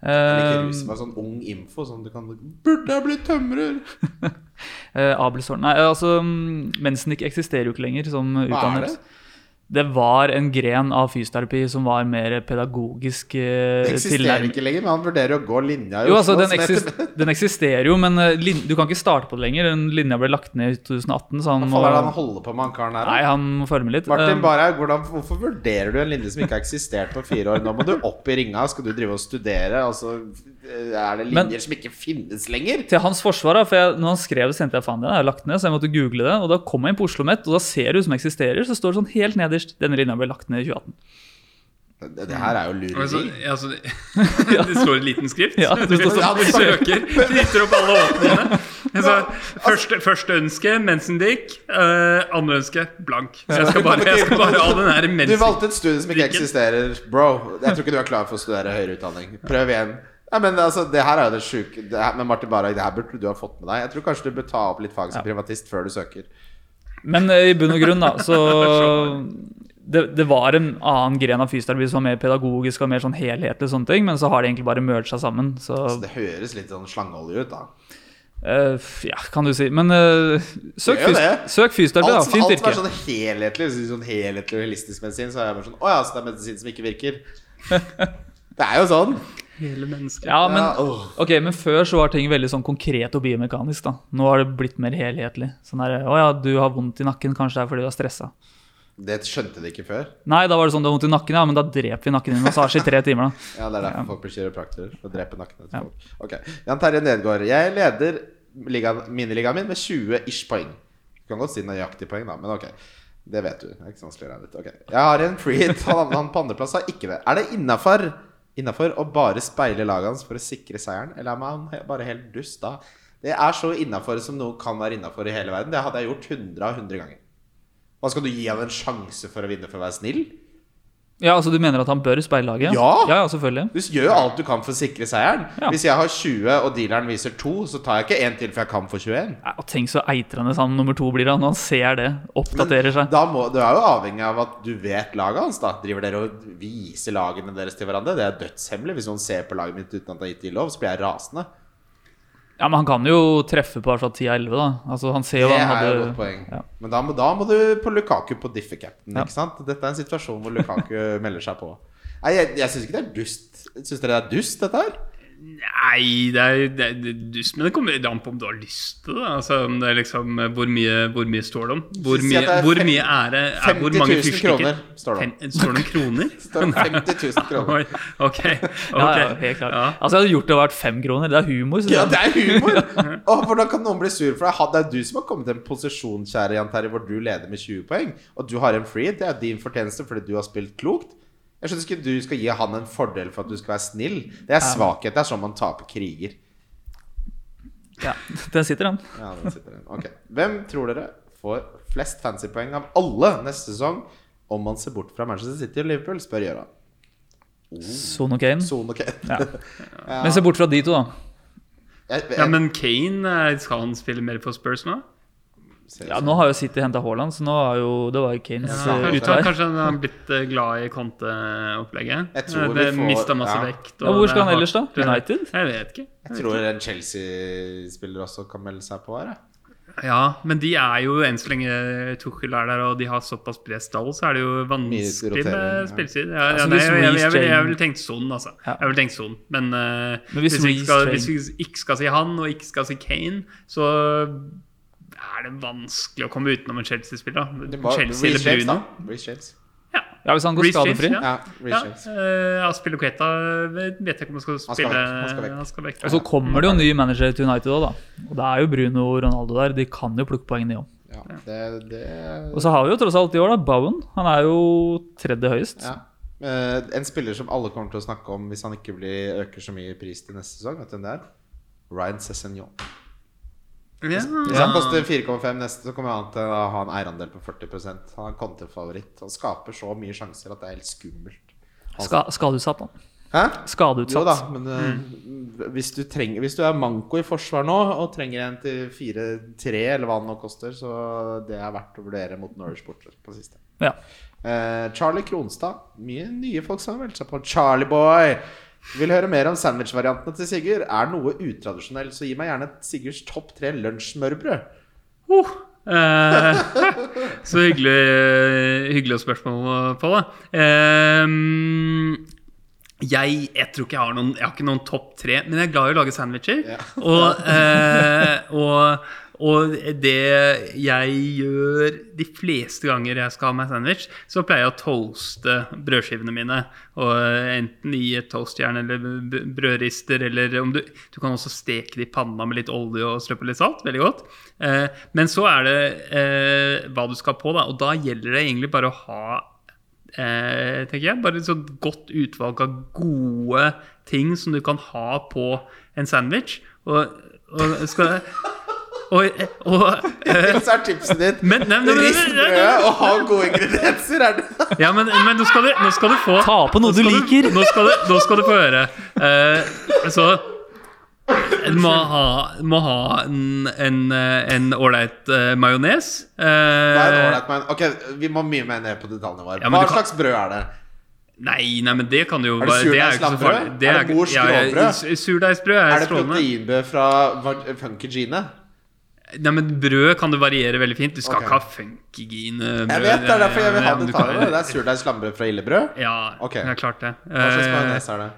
Uh, rus, bare sånn ung info. Sånn du kan Burde jeg blitt tømrer? uh, Nei, altså Mensen ikke eksisterer jo ikke lenger som Hva er det? Det var en gren av fysioterapi som var mer pedagogisk eh, Det eksisterer ikke lenger, men han vurderer å gå linja i Jo, Oslo. altså, den, eksister, den eksisterer jo, men uh, lin du kan ikke starte på det lenger. Den linja ble lagt ned i 2018, så han Hva må faen er det han holder på med, han karen her? Nei, han må forme litt. Martin Um, Barhaug, hvorfor vurderer du en linje som ikke har eksistert på fire år? Nå må du opp i ringa, skal du drive og studere? Altså, er det linjer Men- som ikke finnes lenger? Til hans forsvar, da, for jeg, når han skrev det, sendte jeg faen det. Jeg har lagt ned, så jeg måtte google det. Og da kom jeg inn på Oslo Met, og da ser det ut som eksisterer. Så står det sånn helt nederst denne linja ble lagt ned i 2018. Det, det her er jo Altså, lureri. altså, det står i liten skrift. Ja, det står sånn. Du søker, knytter opp alle åpningene. Altså, første, første ønske Mensendick. Uh, andre ønske blank. Så jeg skal bare, jeg skal bare ha den her Du valgte et studie som ikke eksisterer. Bro, jeg tror ikke du er klar for å studere høyere utdanning. Prøv igjen. Ja, men altså, Det her er jo det sjuke Men Martin Barag, Det her burde du ha fått med deg. Jeg tror kanskje du bør ta opp litt fag som privatist før du søker. Men eh, i bunn og grunn, da, så det, det var en annen gren av fysioterapi som var mer pedagogisk og mer sånn helhetlig, og sånne ting, men så har de egentlig bare merga sammen. Så Så det høres litt sånn slangeolje ut, da. Uh, ja, kan du si. Men uh, søk, fys søk fysioterapi, da. Fint virke. Alt som er sånn helhetlig sånn helhetlig og holistisk medisin, så er jeg bare sånn Å ja, så det er medisin som ikke virker. det er jo sånn. Hele mennesket. Ja, men, ok, men før så var ting veldig sånn konkret og biomekanisk. da. Nå har det blitt mer helhetlig. Sånn der, Å ja, du har vondt i nakken, kanskje det er fordi du er stressa. Det skjønte de ikke før. Nei, da var det sånn du har vondt i nakken, ja, men da dreper vi nakken din massasje i tre timer. da. Ja, Det er derfor folk blir kiropraktorer. For å drepe nakken til folk. Ok, Jan Terje Nedgaard. Jeg leder miniligaen min med 20 ish poeng. Du kan godt si nøyaktig poeng, da, men ok. Det vet du. Det er ikke så vanskelig å regne ut. Ok. Jeg har en free hit. Han, han på andreplass har ikke det. Er det innafor Innafor å bare speile laget hans for å sikre seieren, eller er man bare helt dust da? Det er så innafor som noe kan være innafor i hele verden. Det hadde jeg gjort 100 av 100 ganger. Hva Skal du gi han en sjanse for å vinne for å være snill? Ja, altså Du mener at han bør speile laget? Ja! ja, ja selvfølgelig. Du gjør jo alt du kan for å sikre seieren. Ja. Hvis jeg har 20 og dealeren viser 2, så tar jeg ikke én til for jeg kan få 21. Ja, og Tenk så eitrende han nummer to blir han når han ser det. Oppdaterer seg. Da må, Du er jo avhengig av at du vet laget hans. da Driver dere og viser lagene deres til hverandre? Det er dødshemmelig. Hvis noen ser på laget mitt uten at det er gitt de lov, så blir jeg rasende. Ja, Men han kan jo treffe på hvert fall 10-11, da. Altså Han ser jo Det han hadde... er jo et godt poeng. Ja. Men da må, da må du på Lukaku på diffe-capten. Ja. Ikke sant? Dette er en situasjon hvor Lukaku melder seg på. Nei, Jeg, jeg syns ikke det er dust. Syns dere det er dust, dette her? Nei, det er, det er det dust, men det kommer an på om du har lyst til det. Altså, om det er liksom, hvor, mye, hvor mye står det om? Hvor mye, er hvor mye er det? Er, 50 hvor mange 000 fyrstikker? kroner, står det om. Fem- Står det om kroner? Det står 50 000 kroner. ok. okay. Ja, ja, helt klart. Ja. Altså Jeg hadde gjort det vært fem kroner. Det er humor. Ja, det er humor! Og hvordan kan noen bli sur for deg? Det er du som har kommet til en posisjon kjære Jan Terje, hvor du leder med 20 poeng, og du har en free. Det er din fortjeneste fordi du har spilt klokt. Jeg skjønner ikke du skal gi han en fordel for at du skal være snill. Det er svakhet. Det er sånn man taper kriger. Ja, Den sitter, den. Ja, den sitter den. Ok. Hvem tror dere får flest fancypoeng av alle neste sesong om man ser bort fra Manchester City og Liverpool? spør Gjøran. Son og Kane. Son og Kane. Ja. Men se bort fra de to, da. Jeg, jeg, Ja, men Kane, eh, skal han spille mer for Spurs nå? Ja, sånn. Nå har jo City henta Haaland, så nå er jo Det var jo Kanes Ja, utvei. kanskje han har blitt eh, glad i Conte-opplegget? Jeg tror Eh, vi Det får- mista masse ja. vekt. Ja, hvor skal han ellers, da? United? Jeg vet ikke. Jeg tror en Chelsea-spiller også kan melde seg på her. ja. Ja, men de er jo enn så lenge Tuchel er der og de har såpass bred stall, så er det jo vanskelig med spilletid. Ja, ja, Altså, nei, jeg, jeg, jeg, jeg ville tenkt Son, altså. Ja. Jeg vil tenkt Son. Men, uh, Men hvis hvis, vi skal, hvis vi ikke skal si han, og ikke skal si Kane, så er det vanskelig å komme utenom en Chelsea-spiller. da. Det var Chelsea eller Bruno. Reece James. Ja. Ja, hvis han går skadefri. ja. Ja, uh, Aspilicueta vet jeg ikke om han skal skal spille. han skal vekk. Han skal vekk. Og så kommer det jo ny manager til United òg, da. Og det er jo Bruno og Ronaldo der. De kan jo plukke poeng, de òg. Ja, det, det Og så har vi jo tross alt i år, da, Bowen. Han er jo tredje høyest. ja. Uh, En spiller som alle kommer til å snakke om hvis han ikke blir, øker så mye i pris til neste sesong. Vet du hvem det er? Ryan Cessignon. Ja. Hvis han koster 4,5 neste, så kommer han til å ha en eierandel på 40% Han er kontrafavoritt. Han skaper så mye sjanser at det er helt skummelt. Han- Ska, skadeutsatt, da. Hæ? Skadeutsatt. Jo da, men eh, hvis, du trenger, hvis du er manko i forsvar nå og trenger en til 4-3, eller hva det nå koster, så det er verdt å vurdere mot Norwich borte på siste. Ja. Eh, Charlie Kronstad. Mye nye folk som har meldt seg på. Charlie Boy! Vil høre mer om sandwich-variantene til Sigurd. Er noe utradisjonell, så gi meg gjerne Sigurds topp tre lunsjsmørbrød. Uh, eh, så hyggelig, hyggelig spørsmål på det. Ehm, jeg, jeg tror ikke jeg har noen Jeg har ikke noen topp tre, men jeg er glad i å lage sandwicher. Ja. Og, eh, og, og det jeg gjør de fleste ganger jeg skal ha meg sandwich, så pleier jeg å toaste brødskivene mine. Og enten i et toastjern eller brødrister, eller om du Du kan også steke det i panna med litt olje og strø på litt salt. Veldig godt. Eh, men så er det eh, hva du skal på, da. Og da gjelder det egentlig bare å ha eh, tenker jeg. Bare et sånt godt utvalg av gode ting som du kan ha på en sandwich. Og, og skal Og, og eh, Så er tipset ditt men, nei, nei, Rist brødet og ha gode ingredienser. Er det? ja, men, men nå, skal du, nå skal du få Ta på noe du liker. liker. Nå skal du, nå skal du få høre. Uh, så du må ha, må ha en en, eh, ålreit uh, majones. Eh, er man- Ok, Vi må mye mer ned på detaljnivået. Ja, Hva du kan- slags brød er det? Nei, nei, men det kan jo Er det være- er ikke surdeigslambrød? farlig. Er det mors ja, ja, Surdeigsbrød er, Er det strålende. proteinbrød fra Va- Funky Gine? Nei, men Brød kan det variere veldig fint. Du skal okay. ikke ha funkygine-brød. Jeg vet, det er derfor jeg vil ha men du kan- Det er surdeigslambrød fra Illebrød. Ja, okay. det er klart det. Hva slags Eh, majones er det?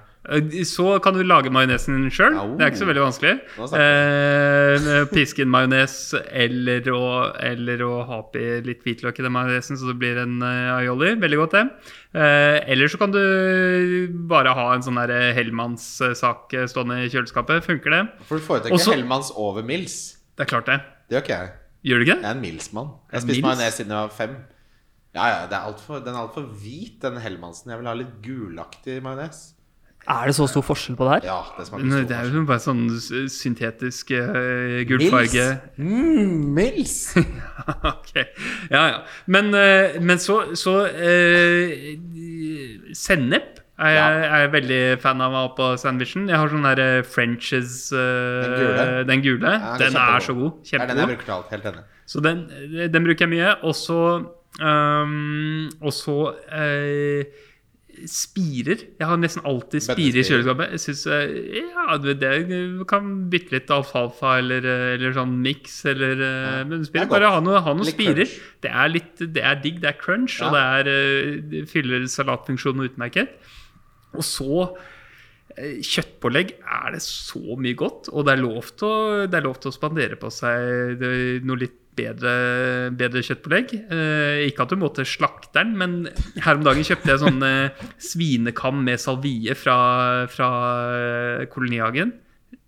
Så kan du lage majonesen sjøl. Det er ikke så veldig vanskelig. Eh, piske inn majones eller, å- eller å ha oppi litt hvitløk i den majonesen så det blir en aioli. Veldig godt, det. Eh, eller så kan du bare ha en sånn Hellmanns-sak stående i kjøleskapet. Funker det? For du foretrekker Også- Hellmanns over Mills. Det er klart, det. Det gjør ikke jeg. Gjør du ikke Jeg er en Mills-mann. Jeg har spist Mills? majones siden jeg var fem. Ja, ja, det er alt for, Den er altfor hvit, den Hellmannsen. Jeg vil ha litt gulaktig majones. Er det så stor forskjell på det her? Ja, det smaker Men stor Det er jo bare sånn syntetisk uh, gulfarge. Mm, ok, ja, ja. Men, uh, men så, så uh, Sennep er jeg, er veldig fan av å ha på sandwichen. Jeg har sånn der eh, Frenches uh, Den gule? Den gule. Ja, den den er så god. Kjempegod. Ja, den jeg bruker alt. Helt enig. Så den, den bruker jeg mye. Og så um, Og så uh, spirer. Jeg har nesten alltid spirer i kjøleskapet. Jeg synes, eh, ja, det, kan bytte litt alfalfa eller, eh, eller sånn miks eller eh, Ja. Men spirer, bare ha noe, ha noe spirer. crunch. Det er litt Det er digg, det er crunch, Ja. og det, er, eh, fyller salatfunksjonen utmerket. Og så eh, Kjøttpålegg er det så mye godt, og det er lov til å, å spandere på seg noe litt bedre, bedre kjøttpålegg. Eh, ikke at du må til slakteren, men her om dagen kjøpte jeg sånn eh, svinekam med salvie fra, fra eh, kolonihagen.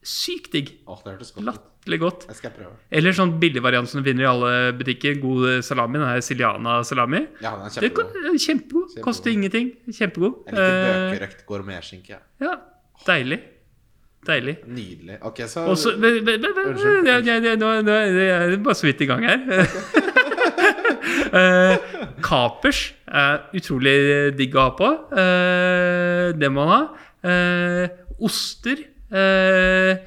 Sykt digg. Oh. Latterlig godt. Jeg skal prøve. Eller sånn billigvariant som du finner i alle butikker. God salami. Den her Siliana salami. Ja, den er Det kjempegod. er kjempegod. Koster ingenting. Kjempegod. Jeg liker Eh, bøkerøkt gourmetskinke. ja, deilig. Deilig. Nydelig. Ok, så Også, men- men- men- Unnskyld. ja, ja, ja, Nå nå- jeg er bare så vidt i gang her. Eh, kapers er utrolig digg å ha på. Eh, det må man ha. Eh, oster. Eh,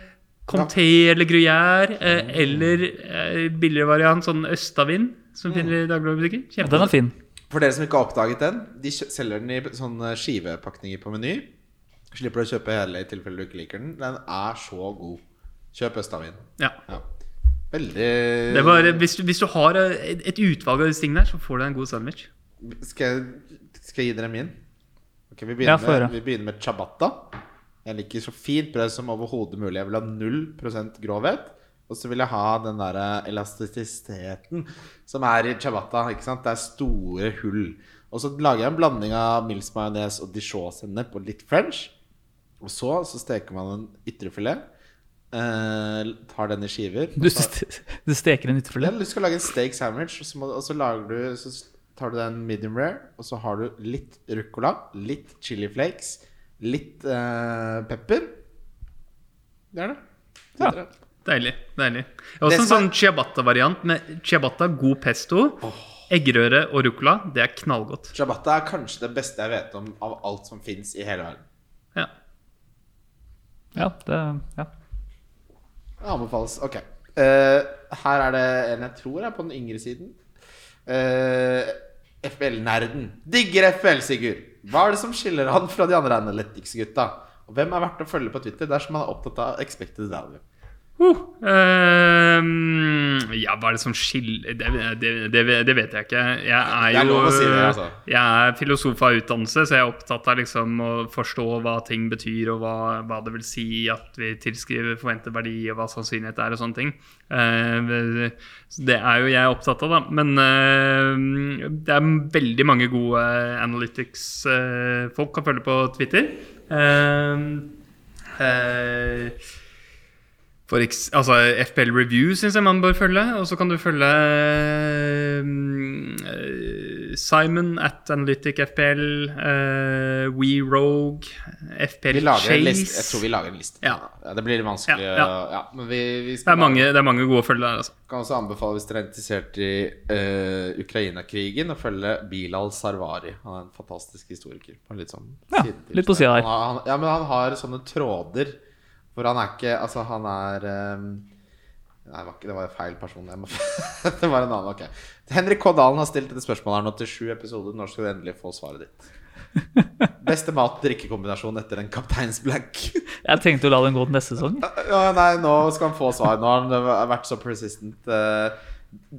Comté eller Gruyère. Eh, eller eh, billigere variant, sånn Østavind, som finner i dagligvarebutikker. Ja, den er fin. For dere som ikke har oppdaget den, de selger den i sånne skivepakninger på Meny. Slipper du å kjøpe hele i tilfelle du ikke liker den. Den er så god. Kjøp Østavin. Ja. Ja. Veldig Det var, hvis, du, hvis du har et, et utvalg av disse tingene her, så får du en god sandwich. Skal jeg, skal jeg gi dere min? Okay, vi, begynner Ja, med, vi begynner med ciabatta. Jeg liker så fint brød som overhodet mulig. Jeg vil ha 0% grovhet. Og så vil jeg ha den der elastisiteten som er i ciabatta. Ikke sant? Det er store hull. Og så lager jeg en blanding av mils majones og dijon-sennep og litt french. Og så, så steker man en ytrefilet. Eh, tar den i skiver. Du, st du steker en Ja, du skal lage en steak sandwich, og så, må, og så, lager du, så tar du den medium rare, og så har du litt ruccola, litt chili flakes, litt eh, pepper. Det er det. Ja. Det er det. Deilig. deilig. Også en sånn ciabatta-variant med ciabatta, god pesto, eggerøre og ruccola. Det er knallgodt. Ciabatta er kanskje det beste jeg vet om av alt som fins i hele verden. Ja. Ja, det ja. Det anbefales. Ok. Eh, her er det en jeg tror er på den yngre siden. Eh, FL-nerden. Digger FL, Sigurd! Hva er det som skiller han fra de andre Analytics-gutta? Og hvem er verdt å følge på Twitter dersom man er opptatt av expected value? Uh, um, ja, hva er det som skiller det, det, det, det vet jeg ikke. Jeg er Det er jo lov å si det, altså. Jeg er filosof av utdannelse, så jeg er opptatt av liksom å forstå hva ting betyr, og hva, hva det vil si at vi tilskriver forventet verdi, og hva sannsynlighet er, og sånne ting. Uh, det er jo jeg opptatt av, da. Men uh, det er veldig mange gode analytics-folk kan følge på Twitter. Uh, eh, for altså FPL Review syns jeg man bør følge. Og så kan du følge eh, Simon at Analytic FPL, uh, We Rogue, FPL Vi lager Chase en liste. Jeg tror vi lager en liste. Ja. det blir vanskelig. Ja, Ja, ja. ja. men vi, vi det, er mange, det er mange gode å følge der. Altså. kan også anbefale hvis dere er interessert i uh, Ukraina-krigen, å følge Bilal Sarvari. Han er en fantastisk historiker. Litt sånn Ja, litt på sida her. Han har- han, ja, men han har sånne tråder hvor han er ikke Altså, han er um, Nei, det var, ikke, det var feil person. Jeg må, det var en annen. Ok. Henrik K. Dalen har stilt dette spørsmålet her nå til sju episoder. Når skal du endelig få svaret ditt? Beste mat-drikkekombinasjon etter en kapteins blank. Jeg tenkte å la den gå til neste sesong. Ja, nei, nå skal han få svar. Nå har han vært så persistent. Eh,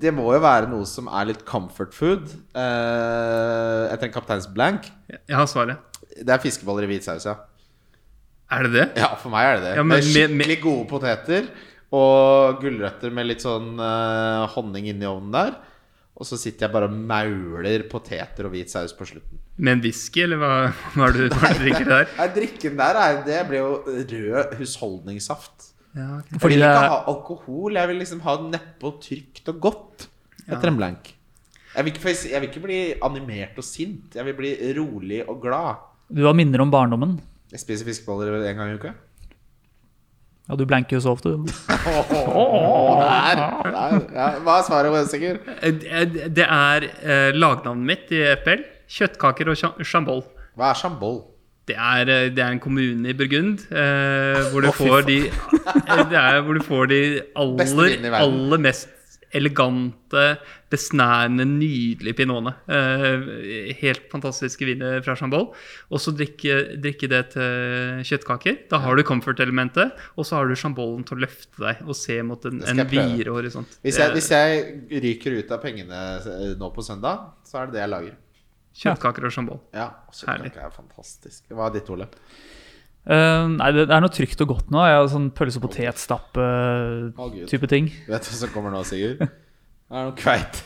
Det må jo være noe som er litt comfort food eh, etter en kapteins blank. Jeg har svaret. Det er fiskeboller i hvit saus, ja. Er det det? Ja, for meg er det det. Ja, men med med- med- skikkelig gode poteter og gulrøtter med litt sånn uh, honning inni ovnen der. Og så sitter jeg bare og mauler poteter og hvit saus på slutten. Med en whisky, eller hva, hva er det du er det du drikker der? Nei, drikken der er, det blir jo rød husholdningssaft. Ja, ok. Jeg vil ikke er- ha alkohol. Jeg vil liksom ha det nedpå trygt og godt etter en blank. Jeg vil, ikke, jeg vil ikke bli animert og sint. Jeg vil bli rolig og glad. Du har minner om barndommen. Jeg spiser fiskeboller en gang i uka. Ja, du blanker jo så ofte. Der, der, ja. Hva er svaret, Sigurd? Eh, Det er eh, lagnavnet mitt i FPL. Kjøttkaker og cha- chambol. Hva er chambol? Det er, eh, det er en kommune i Burgund eh, hvor, du oh, får de, eh, det er, hvor du får de aller, aller mest elegante, besnærende, nydelige pinotene. Eh, helt fantastiske viner fra Chambol. Og så drikke, drikke det til kjøttkaker. Da har du comfort-elementet, og så har du Chambolen til å løfte deg og se mot en, en videre horisont. Hvis jeg, hvis jeg ryker ut av pengene eh, nå på søndag, så er det det jeg lager. Kjøttkaker og Chambol. Ja, kjøttkaker Det er fantastisk. Hva er ditt, Ole? Eh, nei, det er noe trygt og godt nå. Jeg har sånn pølse og potetstappe-type oh, ting. Vet du hva som kommer nå, Sigurd? Det er noe kveit.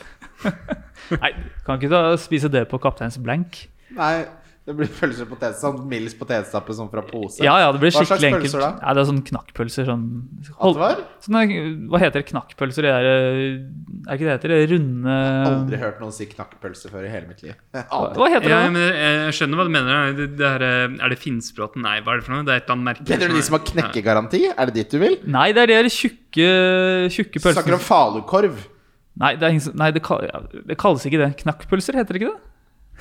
Nei, kan ikke da spise det på Kapteins Blank? Nei, det blir pølser og potet, sånn Mills potetstappe sånn fra pose. Ja, ja, det blir Hva slags pølser da? Ja, det er sånn knakkpølser. Sånn, hold, sånne, hva heter det? Knakkpølser? Det der, eh, er ikke det heter? Det runde Aldri hørt noen si knakkpølse før i hele mitt liv. Aldri. hva heter det? Ja, men jeg skjønner hva du mener. Det, det er, eh, er det finspråten? Nei, hva er det for noe? Det er et eller annet merke. Mener du de som har knekkegaranti? Er det dit du vil? Nei, det er de tjukke, tjukke Du snakker om falukorv. Nei, det, er nei det, kalles, det kalles ikke det. Knakkpølser, heter det ikke det?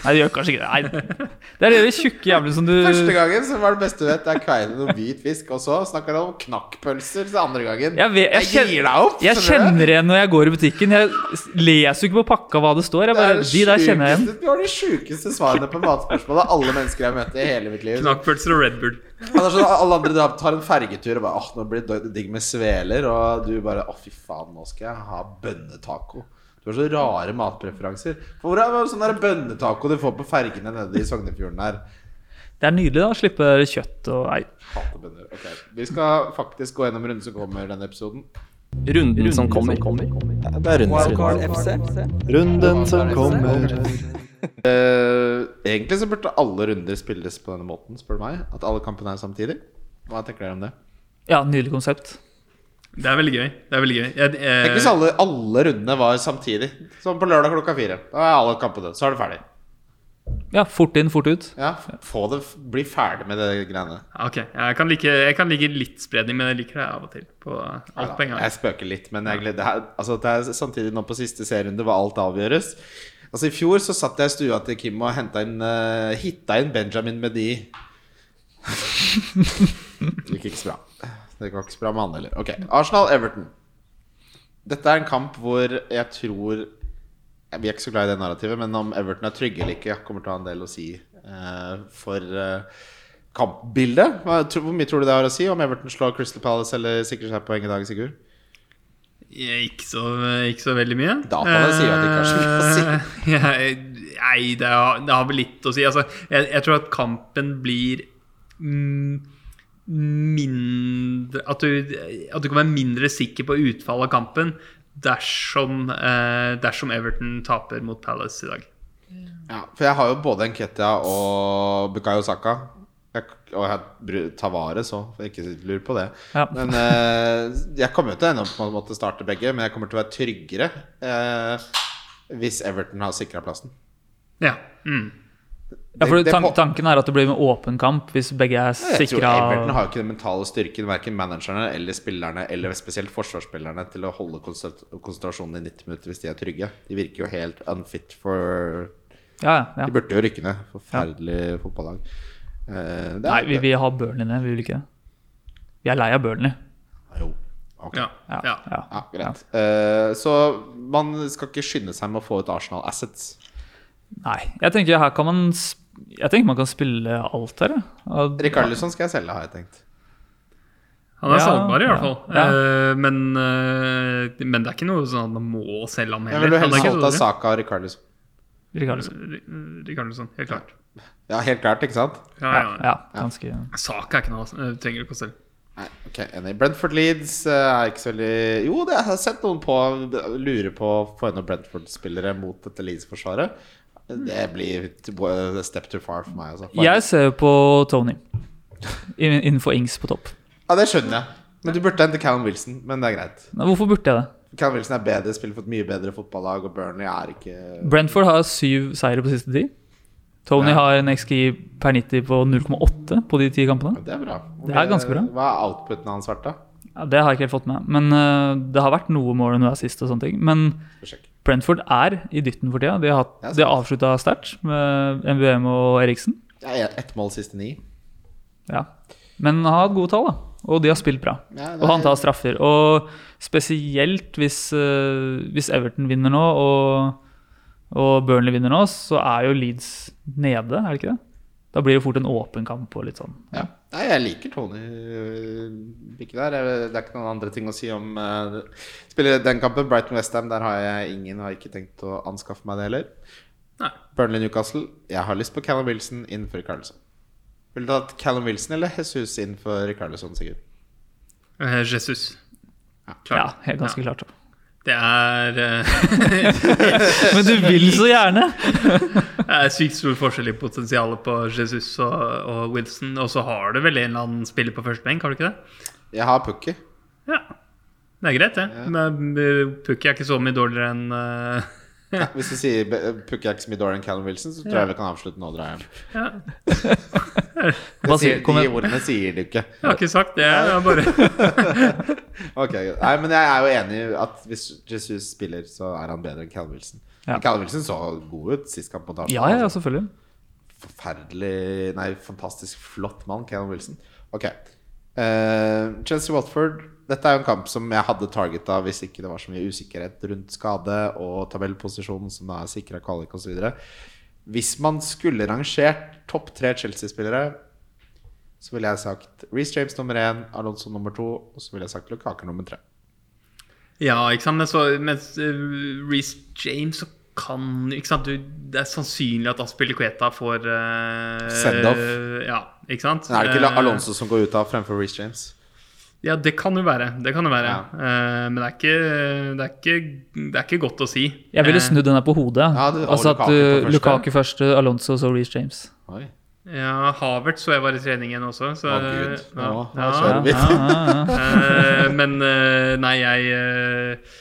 Nei, det gjør kanskje ikke det. Nei. Det er det tjukke jævlene som du Første gangen så var det beste du vet, det er kveile noe hvit fisk. Og så snakker han om knakkpølser. Så andre gangen Jeg, vet, jeg, Jeg gir deg opp, jeg kjenner igjen når jeg går i butikken. Jeg leser jo ikke på pakka hva det står. Jeg Det bare, er det de der kjenner jeg igjen. Du har de sjukeste svarene på matspørsmål av alle mennesker jeg har møtt i hele mitt liv. Knakkpølser og Red Bull. Alle andre tar en fergetur og bare Åh, nå blir det digg med sveler. Og du bare Å, fy faen, nå skal jeg ha bønnetaco. Du har så rare matpreferanser. For Hvor er det sånn bønnetaco du får på fergene nede i Sognefjorden her? Det er nydelig da, å slippe kjøtt og ei. Okay. Vi skal faktisk gå gjennom runden som kommer denne episoden. Runden som kommer. Det er runden som kommer. Runden som kommer. Eh, egentlig så burde alle runder spilles på denne måten, spør du meg. At alle kampene er samtidig. Hva tenker dere om det? Ja, nydelig konsept. Det er veldig gøy. Det er veldig gøy. Jeg, jeg... Tenk hvis alle, alle rundene var samtidig. Som på lørdag klokka fire. Da er alle kampene. Så er det ferdig. Ja, fort inn, fort ut. Ja, få det, Bli ferdig med det greiene. Ok, jeg kan, like, jeg kan like litt spredning, men jeg liker det av og til. På alt på en gang. Jeg spøker litt, men jeg gleder, det, er, altså, det er samtidig nå på siste serierunde hvor alt avgjøres. Altså I fjor så satt jeg i stua til Kim og henta inn uh, hitta inn Benjamin Medi. Det gikk ikke så bra. Det går ikke så bra med han heller. Ok, Arsenal-Everton. Dette er en kamp hvor jeg tror Vi er ikke så glad i det narrativet, men om Everton er trygge eller ikke, kommer til å ha en del å si uh, for uh, kampbildet. Hvor mye tror du det har å si om Everton slår Crystal Palace eller sikrer seg poeng i dag, Sigurd? Ikke så, ikke så veldig mye. Dataene sier at det ikke har så mye å si. Eh, Nei, det har, det har vel litt å si. Altså, jeg, jeg tror at kampen blir mm, mindre at du, at du kan være mindre sikker på utfallet av kampen dersom, eh, dersom Everton taper mot Palace i dag. Ja, for jeg har jo både Nketia og Bukayo Saka. Jeg, og jeg tar vare, så for ikke lurer på det. Ja. Men eh, jeg kommer jo til å ende opp med å måtte starte begge, men jeg kommer til å være tryggere eh, hvis Everton har sikra plassen. Ja. Mm. Ja, for Det- det tan på- Tanken er at det blir med åpen kamp hvis begge er sikra. Everton har jo ikke den mentale styrken, verken managerne eller spillerne, eller spesielt forsvarsspillerne, til å holde konsentrasjonen i 90 minutter hvis de er trygge. De virker jo helt unfit for Ja, ja. De burde jo rykke ned. Forferdelig fotballag. Uh, Nei, vi vil ha Burnley ned, vi vil ikke det. Vi er lei av Burnley. Jo. Ok. Ja. Ja, Ja. ja. Ja, greit. Uh, så man skal ikke skynde seg med å få ut Arsenal assets. Nei, jeg tenker her kan man Jeg tenker man kan spille alt her. jeg. Lusson skal jeg selge, har jeg tenkt. Han er Ja, salgbar, i hvert fall. ja. Uh, men, uh, men det er ikke noe sånn at man må selge ham Jeg heller. ville Han er helst solgt av Saka og dårlig. Lusson, helt klart. Ja, helt klart, ikke sant? Ja, Ja, ja. ja, ganske Saka er ikke noe, Du trenger du ikke å selge. Nei, ok, enig. Brentford Leeds eh, er ikke så veldig Jo, det har jeg sett noen på lure på å få inn noen Brentford-spillere mot dette Leeds-forsvaret. Det blir step too far for meg. Altså. Jeg ser jo på Tony innenfor Ings på topp. Ja, det skjønner jeg. Men du burde hente Callum Wilson. Men det er greit. Nei, Hvorfor burde jeg det? Callum Wilson er bedre, spiller for et mye bedre fotballag, og Burnley er ikke Brentford har syv seire på siste ti. Tony Ja. har en XG per 90 på 0,8 på de ti kampene. Det er bra. Det er ganske bra. Hva er outputen hans vært, da? Ja, det har jeg ikke helt fått med Men uh, det har vært noe mål og er sist og sånne ting. Men sjekke. Brentford er i dytten for tida. De har, er de har avslutta sterkt med MBM og Eriksen. Er ett mål siste ni. Ja. Men han har hatt gode tall, da. Og de har spilt bra. Ja, er... Og han tar straffer. Og spesielt hvis, øh, hvis Everton vinner nå, og, og Burnley vinner nå, så er jo Leeds nede, er det ikke det? Da blir det fort en åpen kamp og litt sånn. Ja. Nei, jeg liker Tony Bikke der. Det er ikke noen andre ting å si om uh, Spiller den kampen, Brighton Westham, der har jeg ingen Har ikke tenkt å anskaffe meg det heller. Nei. Burnley Newcastle. Jeg har lyst på Callum Wilson innenfor Carlison. Ville du hatt Callum Wilson eller Jesus innenfor Carlison, Sigurd? Eh, Jesus. Ja, ja helt ganske klart. Det er eh, Men du vil så gjerne! Det er sykt stor forskjell i potensialet på Jesus og, og Wilson. Og så har du vel en eller annen spiller på første benk, har du ikke det? Jeg har Pukki. Ja. Det er greit, det. Men eh, Pukki er ikke så mye dårligere enn eh, Ja, hvis du sier Pukjak, Smith-Dorian, Callum Wilson, så tror jeg vi kan avslutte nå, drar hjem. Ja. Sier, de ordene sier du ikke. Jeg har ikke sagt det. Jeg bare Ok, Nei, men jeg er jo enig i at hvis Jesus spiller, så er han bedre enn Callum Wilson. Ja. Callum Wilson så god ut sist kamp mot Arsenal. Ja, ja, selvfølgelig. Forferdelig Nei, fantastisk flott mann, Callum Wilson. Ok. Uh, Chelsea-Watford. Dette er jo en kamp som jeg hadde targeta hvis ikke det var så mye usikkerhet rundt skade og tabellposisjon som da er sikra kvalik osv. Hvis man skulle rangert topp tre Chelsea-spillere, så ville jeg sagt Reece James nummer én, Alonso nummer to, og så ville jeg sagt Lukaker nummer tre. Ja, ikke sant. Men så mens uh, Reece James så kan ikke sant? Du, Det er sannsynlig at Aspilicueta får uh, Send-off. Ja, ikke sant? Men er det ikke Eh, Alonso som går ut av fremfor Reece James? Ja, det kan jo være. Det kan jo være. Ja. Uh, men det er, ikke, det, er ikke, det er ikke godt å si. Jeg ville Eh, snudd den her på hodet. Ja, det- altså at Lukaku uh. Lukaku først, Alonso Alonso så Reece James. Oi. Ja, Havert så jeg var i treningen også. Så, Å, Gud. ja, Nå, nå ja. kjører vi. Ja, ja, ja. Eh, men uh, nei, jeg eh,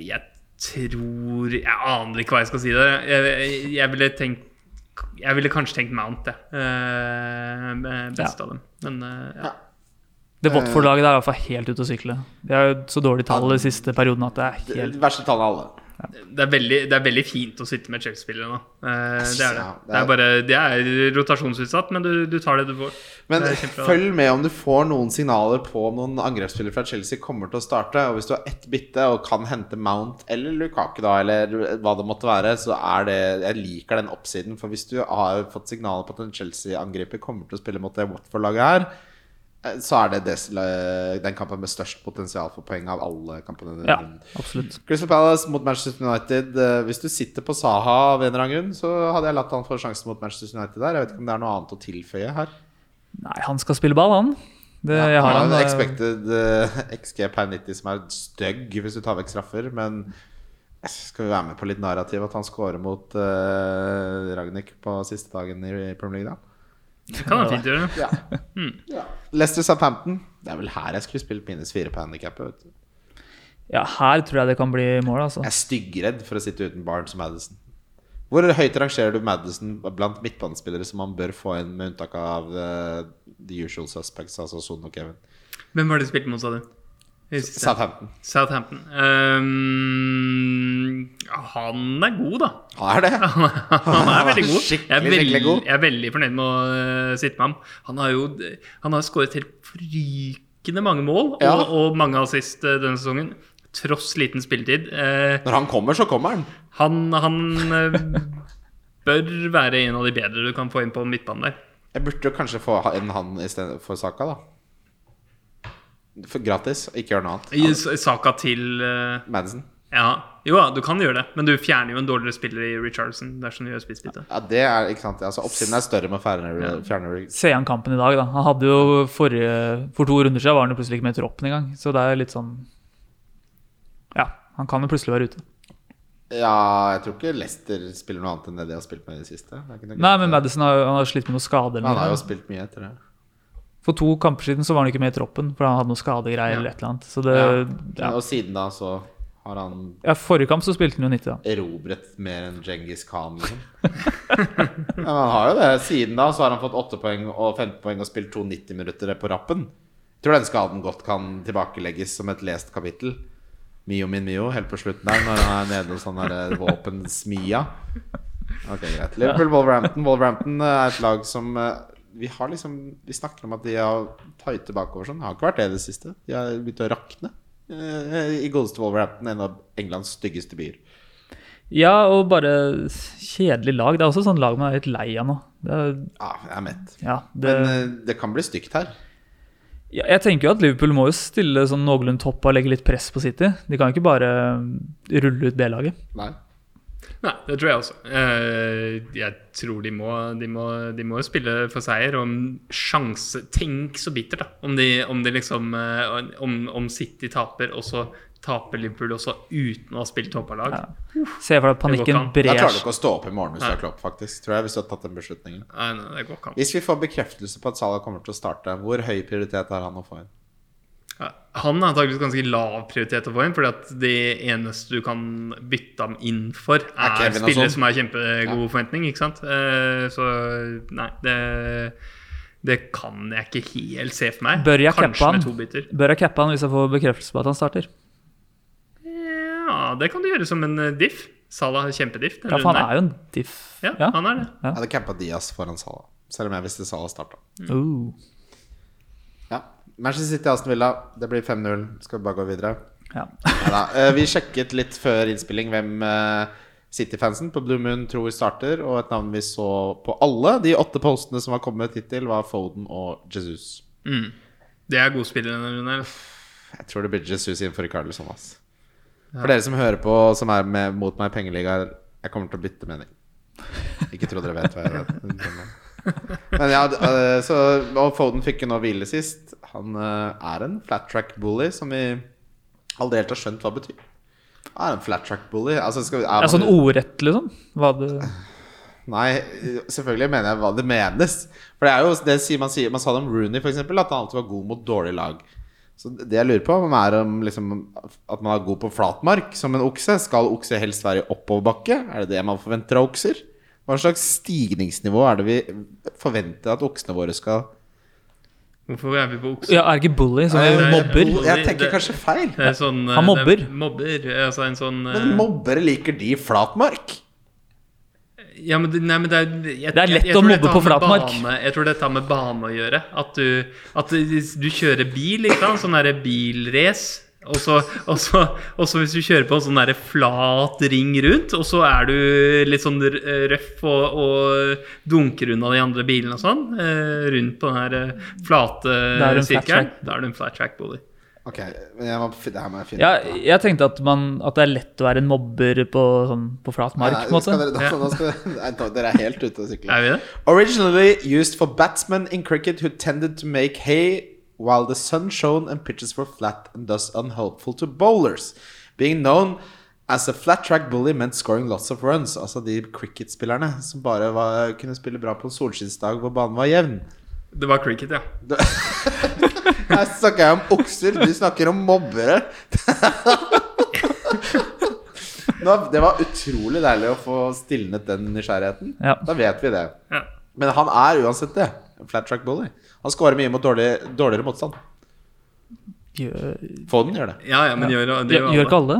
jeg, tror Jeg aner ikke hva jeg skal si der. Jeg, jeg, jeg ville tenkt Jeg ville kanskje tenkt Mount, jeg. Uh, best Ja. av dem. Men eh, ja. Det Watford-laget der er i hvert fall helt ute å sykle. De har jo så dårlige tall de siste periodene at det er Det helt verste tallet av alle. Det er, veldig, det er veldig fint å sitte med Chelsea-spillere nå. Eh, det er det. Det Det er- bare Det er rotasjonsutsatt, men du, du tar det du får. Men Det følg med om du får noen signaler på om noen angrepsspillere fra Chelsea kommer til å starte. Og hvis du har ett bytte og kan hente Mount eller Lukaku, da, eller hva det måtte være, så er det Jeg liker den oppsiden. For hvis du har fått signaler på at en Chelsea-angriper kommer til å spille mot det Watford-laget her, eh, så er det den kampen med størst potensial for poeng av alle kampene. Ja, absolutt. Crystal Palace mot Manchester United. Eh, Hvis du sitter på Saha av en eller annen grunn, så hadde jeg latt han få sjansen mot Manchester United der. Jeg vet ikke om det er noe annet å tilføye her. Nei, han skal spille ball, han. Det, Ja, jeg har han han, eh, expected uh, XG per 90 som er stygg hvis du tar vekk straffer, men eh, skal vi være med på litt narrativ at han scorer mot uh, Ragnhild på siste dagen i Premier League, da? Det kan han fint gjøre. Ja. ja. Leicester Southampton. Det er vel her jeg skulle spilt minus fire på handikappet. Ja, her tror jeg det kan bli mål, altså. Jeg er styggredd for å sitte uten Barnes og Madison. Hvor høyt rangerer du Madison blant midtbanespillere som man bør få inn, med unntak av uh, the usual suspects, altså Son og Kevin? Hvem var det du spilte mot, sa du? Southampton. Southampton. Um, han er god, da. Han er det. Han er veldig god. Jeg er Skikkelig, skikkelig veldig, god. jeg er veldig fornøyd med å uh, sitte med ham. Han har jo Han har skåret helt frykende mange mål Ja. og, og mange assist uh, denne sesongen. Tross liten spilletid. Uh, Når han kommer, så kommer han. han han eh, bør være en av de bedre du kan få inn på midtbanen der. Jeg burde jo kanskje få en han istedenfor Saka, da. For gratis. Ikke gjør noe annet. I Saka til uh, Madison. Ja, jo da, du kan gjøre det, men du fjerner jo en dårligere spiller i Richardson dersom du gjør spissbytte. Ja, det er ikke sant. Altså, oppsiden er større med å fjerne fjerne Se an kampen i dag, da. Han hadde jo forrige, For to runder siden var han jo plutselig ikke med i troppen engang. Så det er litt sånn Ja, han kan jo plutselig være ute. Ja, jeg tror ikke Leicester spiller noe annet enn det de har spilt med i det siste. Det er ikke noe Nei, men Madison har, han har slitt med noen skader. han har jo spilt mye etter det. For to kamper siden så var han ikke med i troppen, for han hadde noen skadegreier Ja. eller et eller annet. Så det, ja. Og siden da så har han ja, Forrige kamp så spilte han jo 90, da. erobret mer enn Djengis Khan, liksom. ja, han har jo det. Siden da så har han fått 8 poeng og 15 poeng og spilt to 90-minutter på rappen. Jeg tror den skaden godt kan tilbakelegges som et lest kapittel. Mio min Mio, helt på slutten der, når han er nede hos sånn der våpensmia. Ok, greit. Liverpool Wolverhampton. Wolverhampton er et lag som eh, vi har liksom Vi snakker om at de har tighte bakover sånn. Det har ikke vært det i det siste. De har begynt å rakne. Eh, I godeste Wolverhampton, en av Englands styggeste byer. Ja, og bare kjedelig lag. Det er også sånn lag man er litt lei av nå. Det er, Ja, jeg er mett. ja, det, Men eh, det kan bli stygt her. ja, jeg tenker jo at Liverpool må jo stille sånn noenlunde topp og legge litt press på City. De kan jo ikke bare rulle ut B-laget. Nei. Nei, det tror jeg også. Eh, jeg tror de må, de må, de må spille for seier. Og sjanse Tenk så bittert, da. Om de, om de liksom eh, om, om City taper, og så taper Liverpool også uten å ha spilt toppalag. Ja. Se for deg at panikken brer. Da klarer du ikke å stå opp i morgen hvis du er klopp, faktisk. Tror jeg, hvis du har tatt den beslutningen. Nei, nei, det går ikke an. Hvis vi får bekreftelse på at Salah kommer til å starte, hvor høy prioritet har han å få inn? Ja, Han har antakeligvis ganske lav prioritet å få inn, fordi at det eneste du kan bytte ham inn for, Er er, spillere som har kjempegod forventning. ikke sant? Eh, så nei, det, det kan jeg ikke helt se for meg. Bør jeg Kanskje han? med to biter. Bør jeg cappe han hvis jeg får bekreftelse på at han starter? Ja, det kan du gjøre som en eh, diff. Salah er kjempediff. Ja, for han er jo en diff. Ja, ja, han er det. Jeg hadde cappa Diaz foran Salah, selv om jeg visste Salah starta. Uh. Manchester City Aston Villa, det blir 5-0. Skal vi bare gå videre? Ja. ja Eh, Vi sjekket litt før innspilling hvem eh, City-fansen på Blue Moon tror starter, og et navn vi så på alle de åtte postene som var kommet hittil, var Foden og Jesus. Mm. Det er gode spillere denne runden. her. Jeg tror det blir Jesus innenfor Ricarlison. ass. For dere som hører på, som er med, mot meg i pengeligaer, jeg kommer til å bytte mening. Ikke tro dere vet hva jeg vet. Men ja, eh, så, og Foden fikk jo nå hvile sist. Han eh, er en flat track bully som vi aldri helt har skjønt hva betyr. Er en flat track bully. Altså, skal vi, er Ja, sånn ordrett, liksom? Hva det Nei, selvfølgelig mener jeg hva det menes. For det er jo det sier man, sier, man sa det om Rooney, f.eks., at han alltid var god mot dårlig lag. Så det jeg lurer på, om er om liksom, at man er god på flatmark som en okse. Skal okse helst være i oppoverbakke? Er det det man forventer av okser? Hva slags stigningsnivå er det vi forventer at oksene våre skal Hvorfor er vi på okse? Ja, er det ikke bully Så Nei, vi mobber? Jeg, jeg tenker kanskje feil. Det er sånn, eh, Han mobber. det er Mobber, altså en sånn eh, Men mobbere liker de flatmark? Ja, men, det- nei, men det er jeg, Det er lett jeg, jeg å mobbe på flatmark. Bane, jeg tror dette har med bane å gjøre. At du, at du, du kjører bil, ikke sant? Sånn derre bilrace. Og så, og, så, og så hvis du kjører på en sånn der flat ring rundt, og så er du litt sånn røff og, og dunker unna de andre bilene og sånn, eh, rundt på den her eh, flate sirkelen, da er du en flat track bully. Ok, men jeg må, det her må jeg finne Ja, ut av. jeg tenkte at, man, at det er lett å være en mobber på, sånn, på flat mark. Nei, på måte. dere, da, nå skal nei, dere er helt ute å sykle. Originally used for batsmen in cricket who tended to make hay while the sun shone and pitches were flat and thus unhelpful to bowlers. Being known as a flat track bully meant scoring lots of runs. Altså de cricket-spillerne som bare var, kunne spille bra på en solskinnsdag hvor banen var jevn. Det var cricket, ja. Her snakker jeg om okser, du snakker om mobbere. Nå, det var utrolig deilig å få stilnet den nysgjerrigheten. Ja. Da vet vi det. ja. Men han er uansett det. Flat track bully. Han skårer mye mot dårlig, dårligere motstand. Gjør, Foden gjør det. Ja, ja, men gjør, det gjør, gjør ikke alle?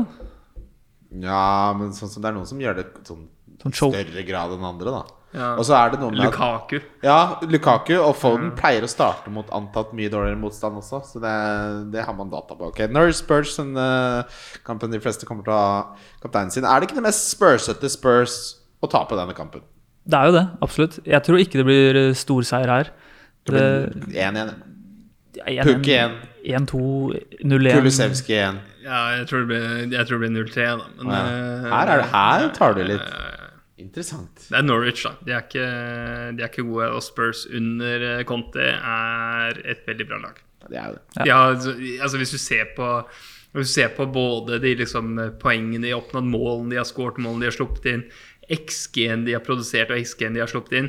Ja, men sånn som det er noen som gjør det sånn Sånn større grad enn andre, da. Ja. Og så er det noe med at Lukaku. Ja, Lukaku og Foden pleier å starte mot antatt mye dårligere motstand også, så det, det har man data på. Ok, Norwich Spurs, den uh, kampen de fleste kommer til å ha kapteinen sin. Er det ikke det mest spursete Spurs å tape denne kampen? Det er jo det, absolutt. Jeg tror ikke det blir stor storseier her. Det blir 1-1. Pukki 1, 1-2, 0-1. Kulusevski 1. Ja, jeg tror det blir, tror det blir 0-3, da. Men, Ja. eh, Her, er det, her tar du litt Interessant. Det er Norwich, da. De er ikke, de er ikke gode. Og Spurs under eh, Conte er et veldig bra lag. Det er jo det. Ja. De har, altså hvis du ser på hvis du ser på både de liksom poengene de har oppnådd, målene de har skåret, målene de har sluppet inn, XG-en de har produsert og XG-en de har sluppet inn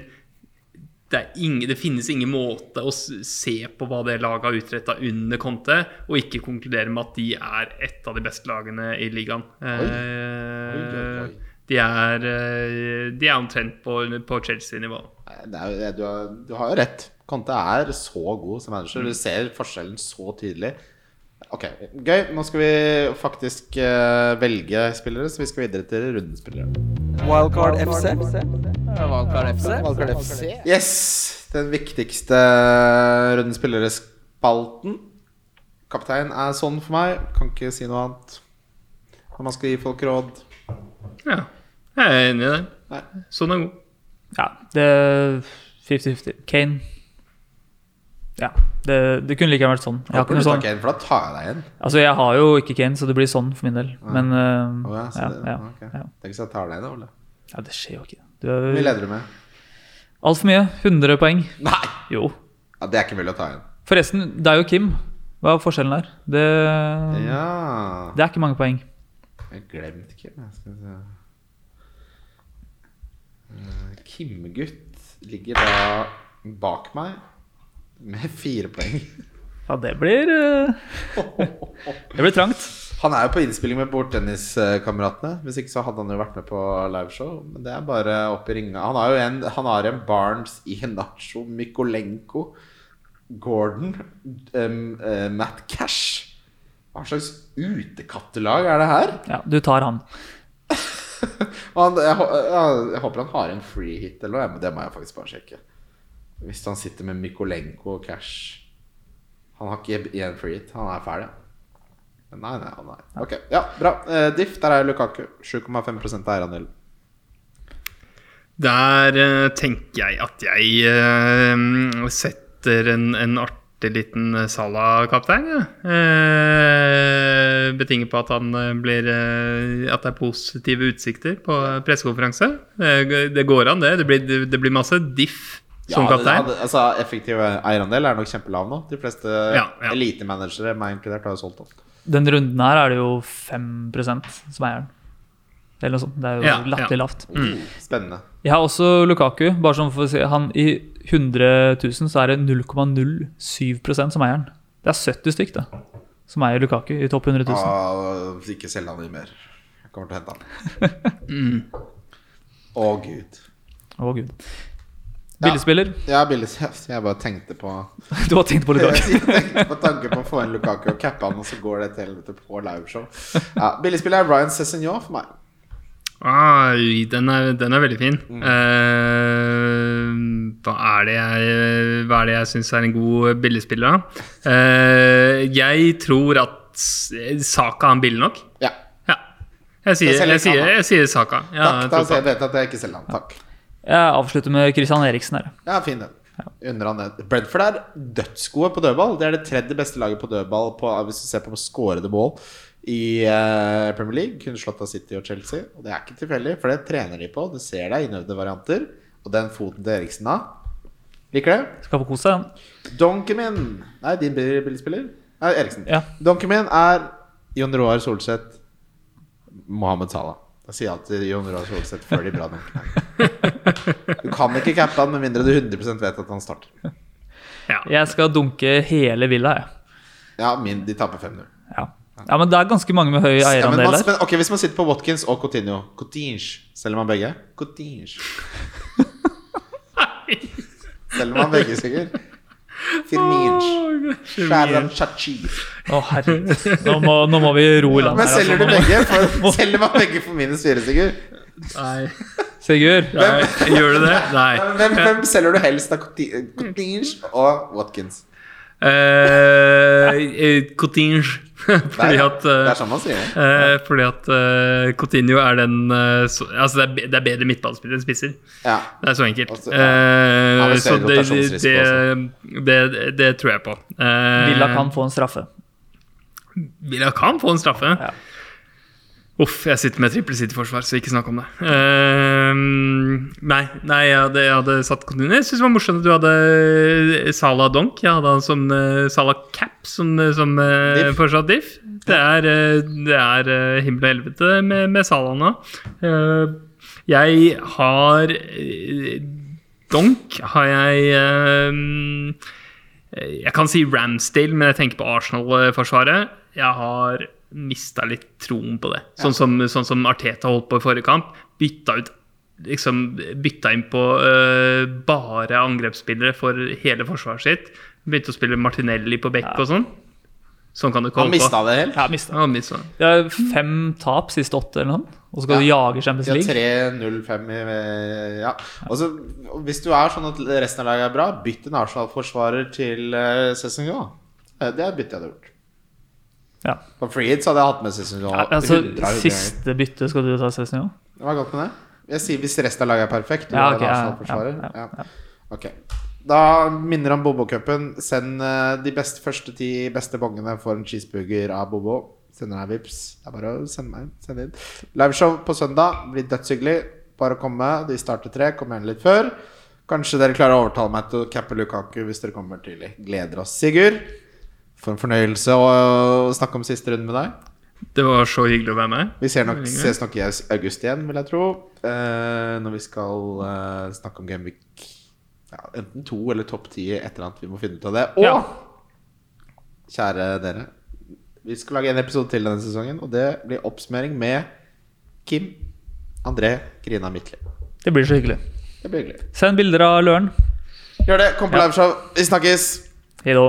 det, er ingen, det finnes ingen måte å se på hva det laget har utretta under Conte, og ikke konkludere med at de er et av de beste lagene i ligaen. Oi, oi, Eh, oi. De er, eh, de er omtrent på, på Chelsea-nivå. Du, har, du har jo rett. Conte er så god som manager. Du ser forskjellen så tydelig. Ok, Gøy. Nå skal vi faktisk uh, velge spillere, så vi skal videre til rundespillere. Wildcard FC. Wildcard FC. Yes! Den viktigste rundespillerespalten. Kaptein er sånn for meg. Kan ikke si noe annet. Når man skal gi folk råd. Ja, jeg er enig i det. Sånn er god. Ja, det er 50-50. Kane. Ja, det, det kunne like gjerne vært sånn. Jeg har ikke noe sånn. Kane, for da tar jeg deg igjen. Altså, jeg har jo ikke Kane, så det blir sånn for min del. Men Å ja, ja, det, ja, ok. ja. Tenk hvis jeg tar deg da, Ole. ja, det skjer jo ikke. Du Hvor mye er leder du med? altfor mye. 100 poeng. Nei! Jo. Ja, det er ikke mulig å ta igjen. Forresten, er jo Kim. Hva er forskjellen der? Det, Ja det er ikke mange poeng. Jeg glemte Kim. Jeg skal se. Eh, Kim-gutt ligger da bak meg med fire poeng. Ja, det blir eh, Det blir trangt. Han er jo på innspilling med bordtenniskameratene. Hvis ikke så hadde han jo vært med på liveshow. Men det er bare opp i ringa. Han har jo en, han har en Barnes, Ihenacho, Mykolenko, Gordon, um, uh, Matt Cash. Hva slags utekattelag er det her? Ja, du tar han. Han, jeg, jeg, jeg håper han har en free hit eller noe. men Det må jeg faktisk bare sjekke. Hvis han sitter med Mykolenko og Cash Han har ikke igjen free hit. Han er ferdig. Men Nei, nei, nei. Ok, ja, bra. Uh, Diff, der er Lukaku. 7,5 eierandel. Der uh, tenker jeg at jeg uh, setter en, en artig liten Salah-kaptein. Ja. Eh, betinget på at han blir At det er positive utsikter på pressekonferanse. Det går an, det. Det blir, det blir masse diff som Ja, kaptein. det- altså, effektiv eierandel er nok kjempelav nå. De fleste Ja, ja. elitemanagere, meg inkludert, har jo solgt opp. Den runden her er det jo 5% som eier den. Eller noe sånt. Det er jo Ja, latterlig ja. lavt. Mm. Spennende. Jeg har også Lukaku. Bare sånn for å si han I 100 000 så er det 0,07% som eier den. Det er 70 stykk, det. Som eier Lukaku i topp 100 000. Ah, ikke selg han i mer. Jeg kommer til å hente han. Å, gud. Å, gud. Billigspiller. Ja, billig. Jeg bare tenkte på Du har tenkt på Lukaku. Jeg tenkte på tanke på å få inn Lukaku og cappe han, og så går det til helvete på liveshow. Ja, Billigspiller er Ryan Cézinho for meg. Ai, den, er, den er veldig fin. Eh, hva er det jeg, hva er det jeg syns er en god billigspiller, da? Uh, jeg tror at Saka er billig nok. Ja. Ja. Jeg sier, Jeg jeg sier, jeg sier Saka. Ja, Takk. Da vet jeg at jeg ikke selger han. Takk. Jeg avslutter med Christian Eriksen her. Ja, fin den. Ja. Brentford er dødsgode på dødball. Det er det tredje beste laget på dødball på, hvis du ser på skårede mål i uh, Premier League. Kunne slått av City og Chelsea. Og det er ikke tilfeldig, for det trener de på. Du ser det er innøvde varianter. Og den foten til Eriksen da Liker det? Skal få kose seg. Donkemin Nei, din billigspiller? Nei, Eriksen. Ja. Donkemin er Jon Roar Solseth, Mohammed Salah. Da sier jeg alltid Jon Roar Solseth før de bra nok. Du kan ikke cappe han med mindre du 100% vet at han starter. Ja. Jeg skal dunke hele villa, jeg. Ja, min, de taper 5-0. Ja. ja, men det er ganske mange med høy eierandel ja, der. men, ok, Hvis man sitter på Watkins og Coutinho Coutinho, Selger man begge? Coutinho. Selger man begge, sikkert? Firminch. Sharon Chachi. Å, herregud. Nå må, nå må vi ro i land Men her. selger du Altså. begge? For, selger man begge for minus fire, Sigurd? Nei. Sigurd, Nei. Gjør du det? Nei. Hvem, hvem selger du helst av Cotinge og Watkins? Eh, eh, Coutinho. Fordi at Det eh, er sånn man sier det. eh, Fordi at uh, Coutinho er den uh, så, Altså, det er, det er bedre midtballspillere enn spisser. Ja. Det er så enkelt. Også, ja. Eh, Ja, det så det, det, det, det, det tror jeg på. Eh, Villa kan få en straffe. Villa kan få en straffe. Uff, jeg sitter med trippel City-forsvar, så ikke snakk om det. Eh, nei, nei, jeg hadde, jeg hadde satt kontinuer. Jeg syns det var morsomt at du hadde Salah Donk. Jeg hadde han som uh, Salah Cap som, som uh, fortsatt diff. Det er, uh, det er uh, himmel og helvete med, med Salah nå. Eh, jeg har eh, Donk har jeg eh, Jeg kan si Ramsdale, men jeg tenker på Arsenal-forsvaret. Jeg har mista litt troen på det. Sånn som, sånn som Arteta holdt på i forrige kamp. Bytta ut liksom bytta inn på uh, bare angrepsspillere for hele forsvaret sitt. Begynte å spille Martinelli på bekk og sånn. Sånn kan det komme på. Han mista det helt. Ja, mista. Ja. Det er fem tap siste åtte, eller noe. Og så skal du jage Champions Ja, 3-0-5 Ja. Også, hvis du er sånn at resten av laget er bra, bytt en Arsenal-forsvarer til uh, Cézinho. Eh, Det er bytte jeg hadde gjort. Ja. På så hadde jeg hatt med Cezinho. Ja, altså, 100 siste bytte skal du ta Cezinho? Hva er godt med det? Jeg sier hvis resten av laget er perfekt. Du Ja, er ok, ja, ja, ja. Ok. Da minner om Bobo-cupen. Send eh, de beste, første ti beste bongene for en cheeseburger av Bobo. Sender deg vips. Det er bare å sende meg send inn. Liveshow på søndag blir dødshyggelig. Bare å komme. De starter tre. Kom gjerne litt før. Kanskje dere klarer å overtale meg til å cappe Lukaku hvis dere kommer tidlig. Gleder oss, Sigurd. For en fornøyelse å, snakke om siste runde med deg. Det var så hyggelig å være med. Vi nok, ses nok i august igjen, vil jeg tro. Eh, når vi skal eh, snakke om Gameweek ja, enten to eller topp ti, et eller annet. Vi må finne ut av det. Og ja. kjære dere, vi skal lage en episode til denne sesongen, og det blir oppsummering med Kim André Grina og Midtli. Det blir så hyggelig. Det blir hyggelig. Send bilder av Løren. Gjør det. Kom på ja. liveshow. Vi snakkes. Hei da.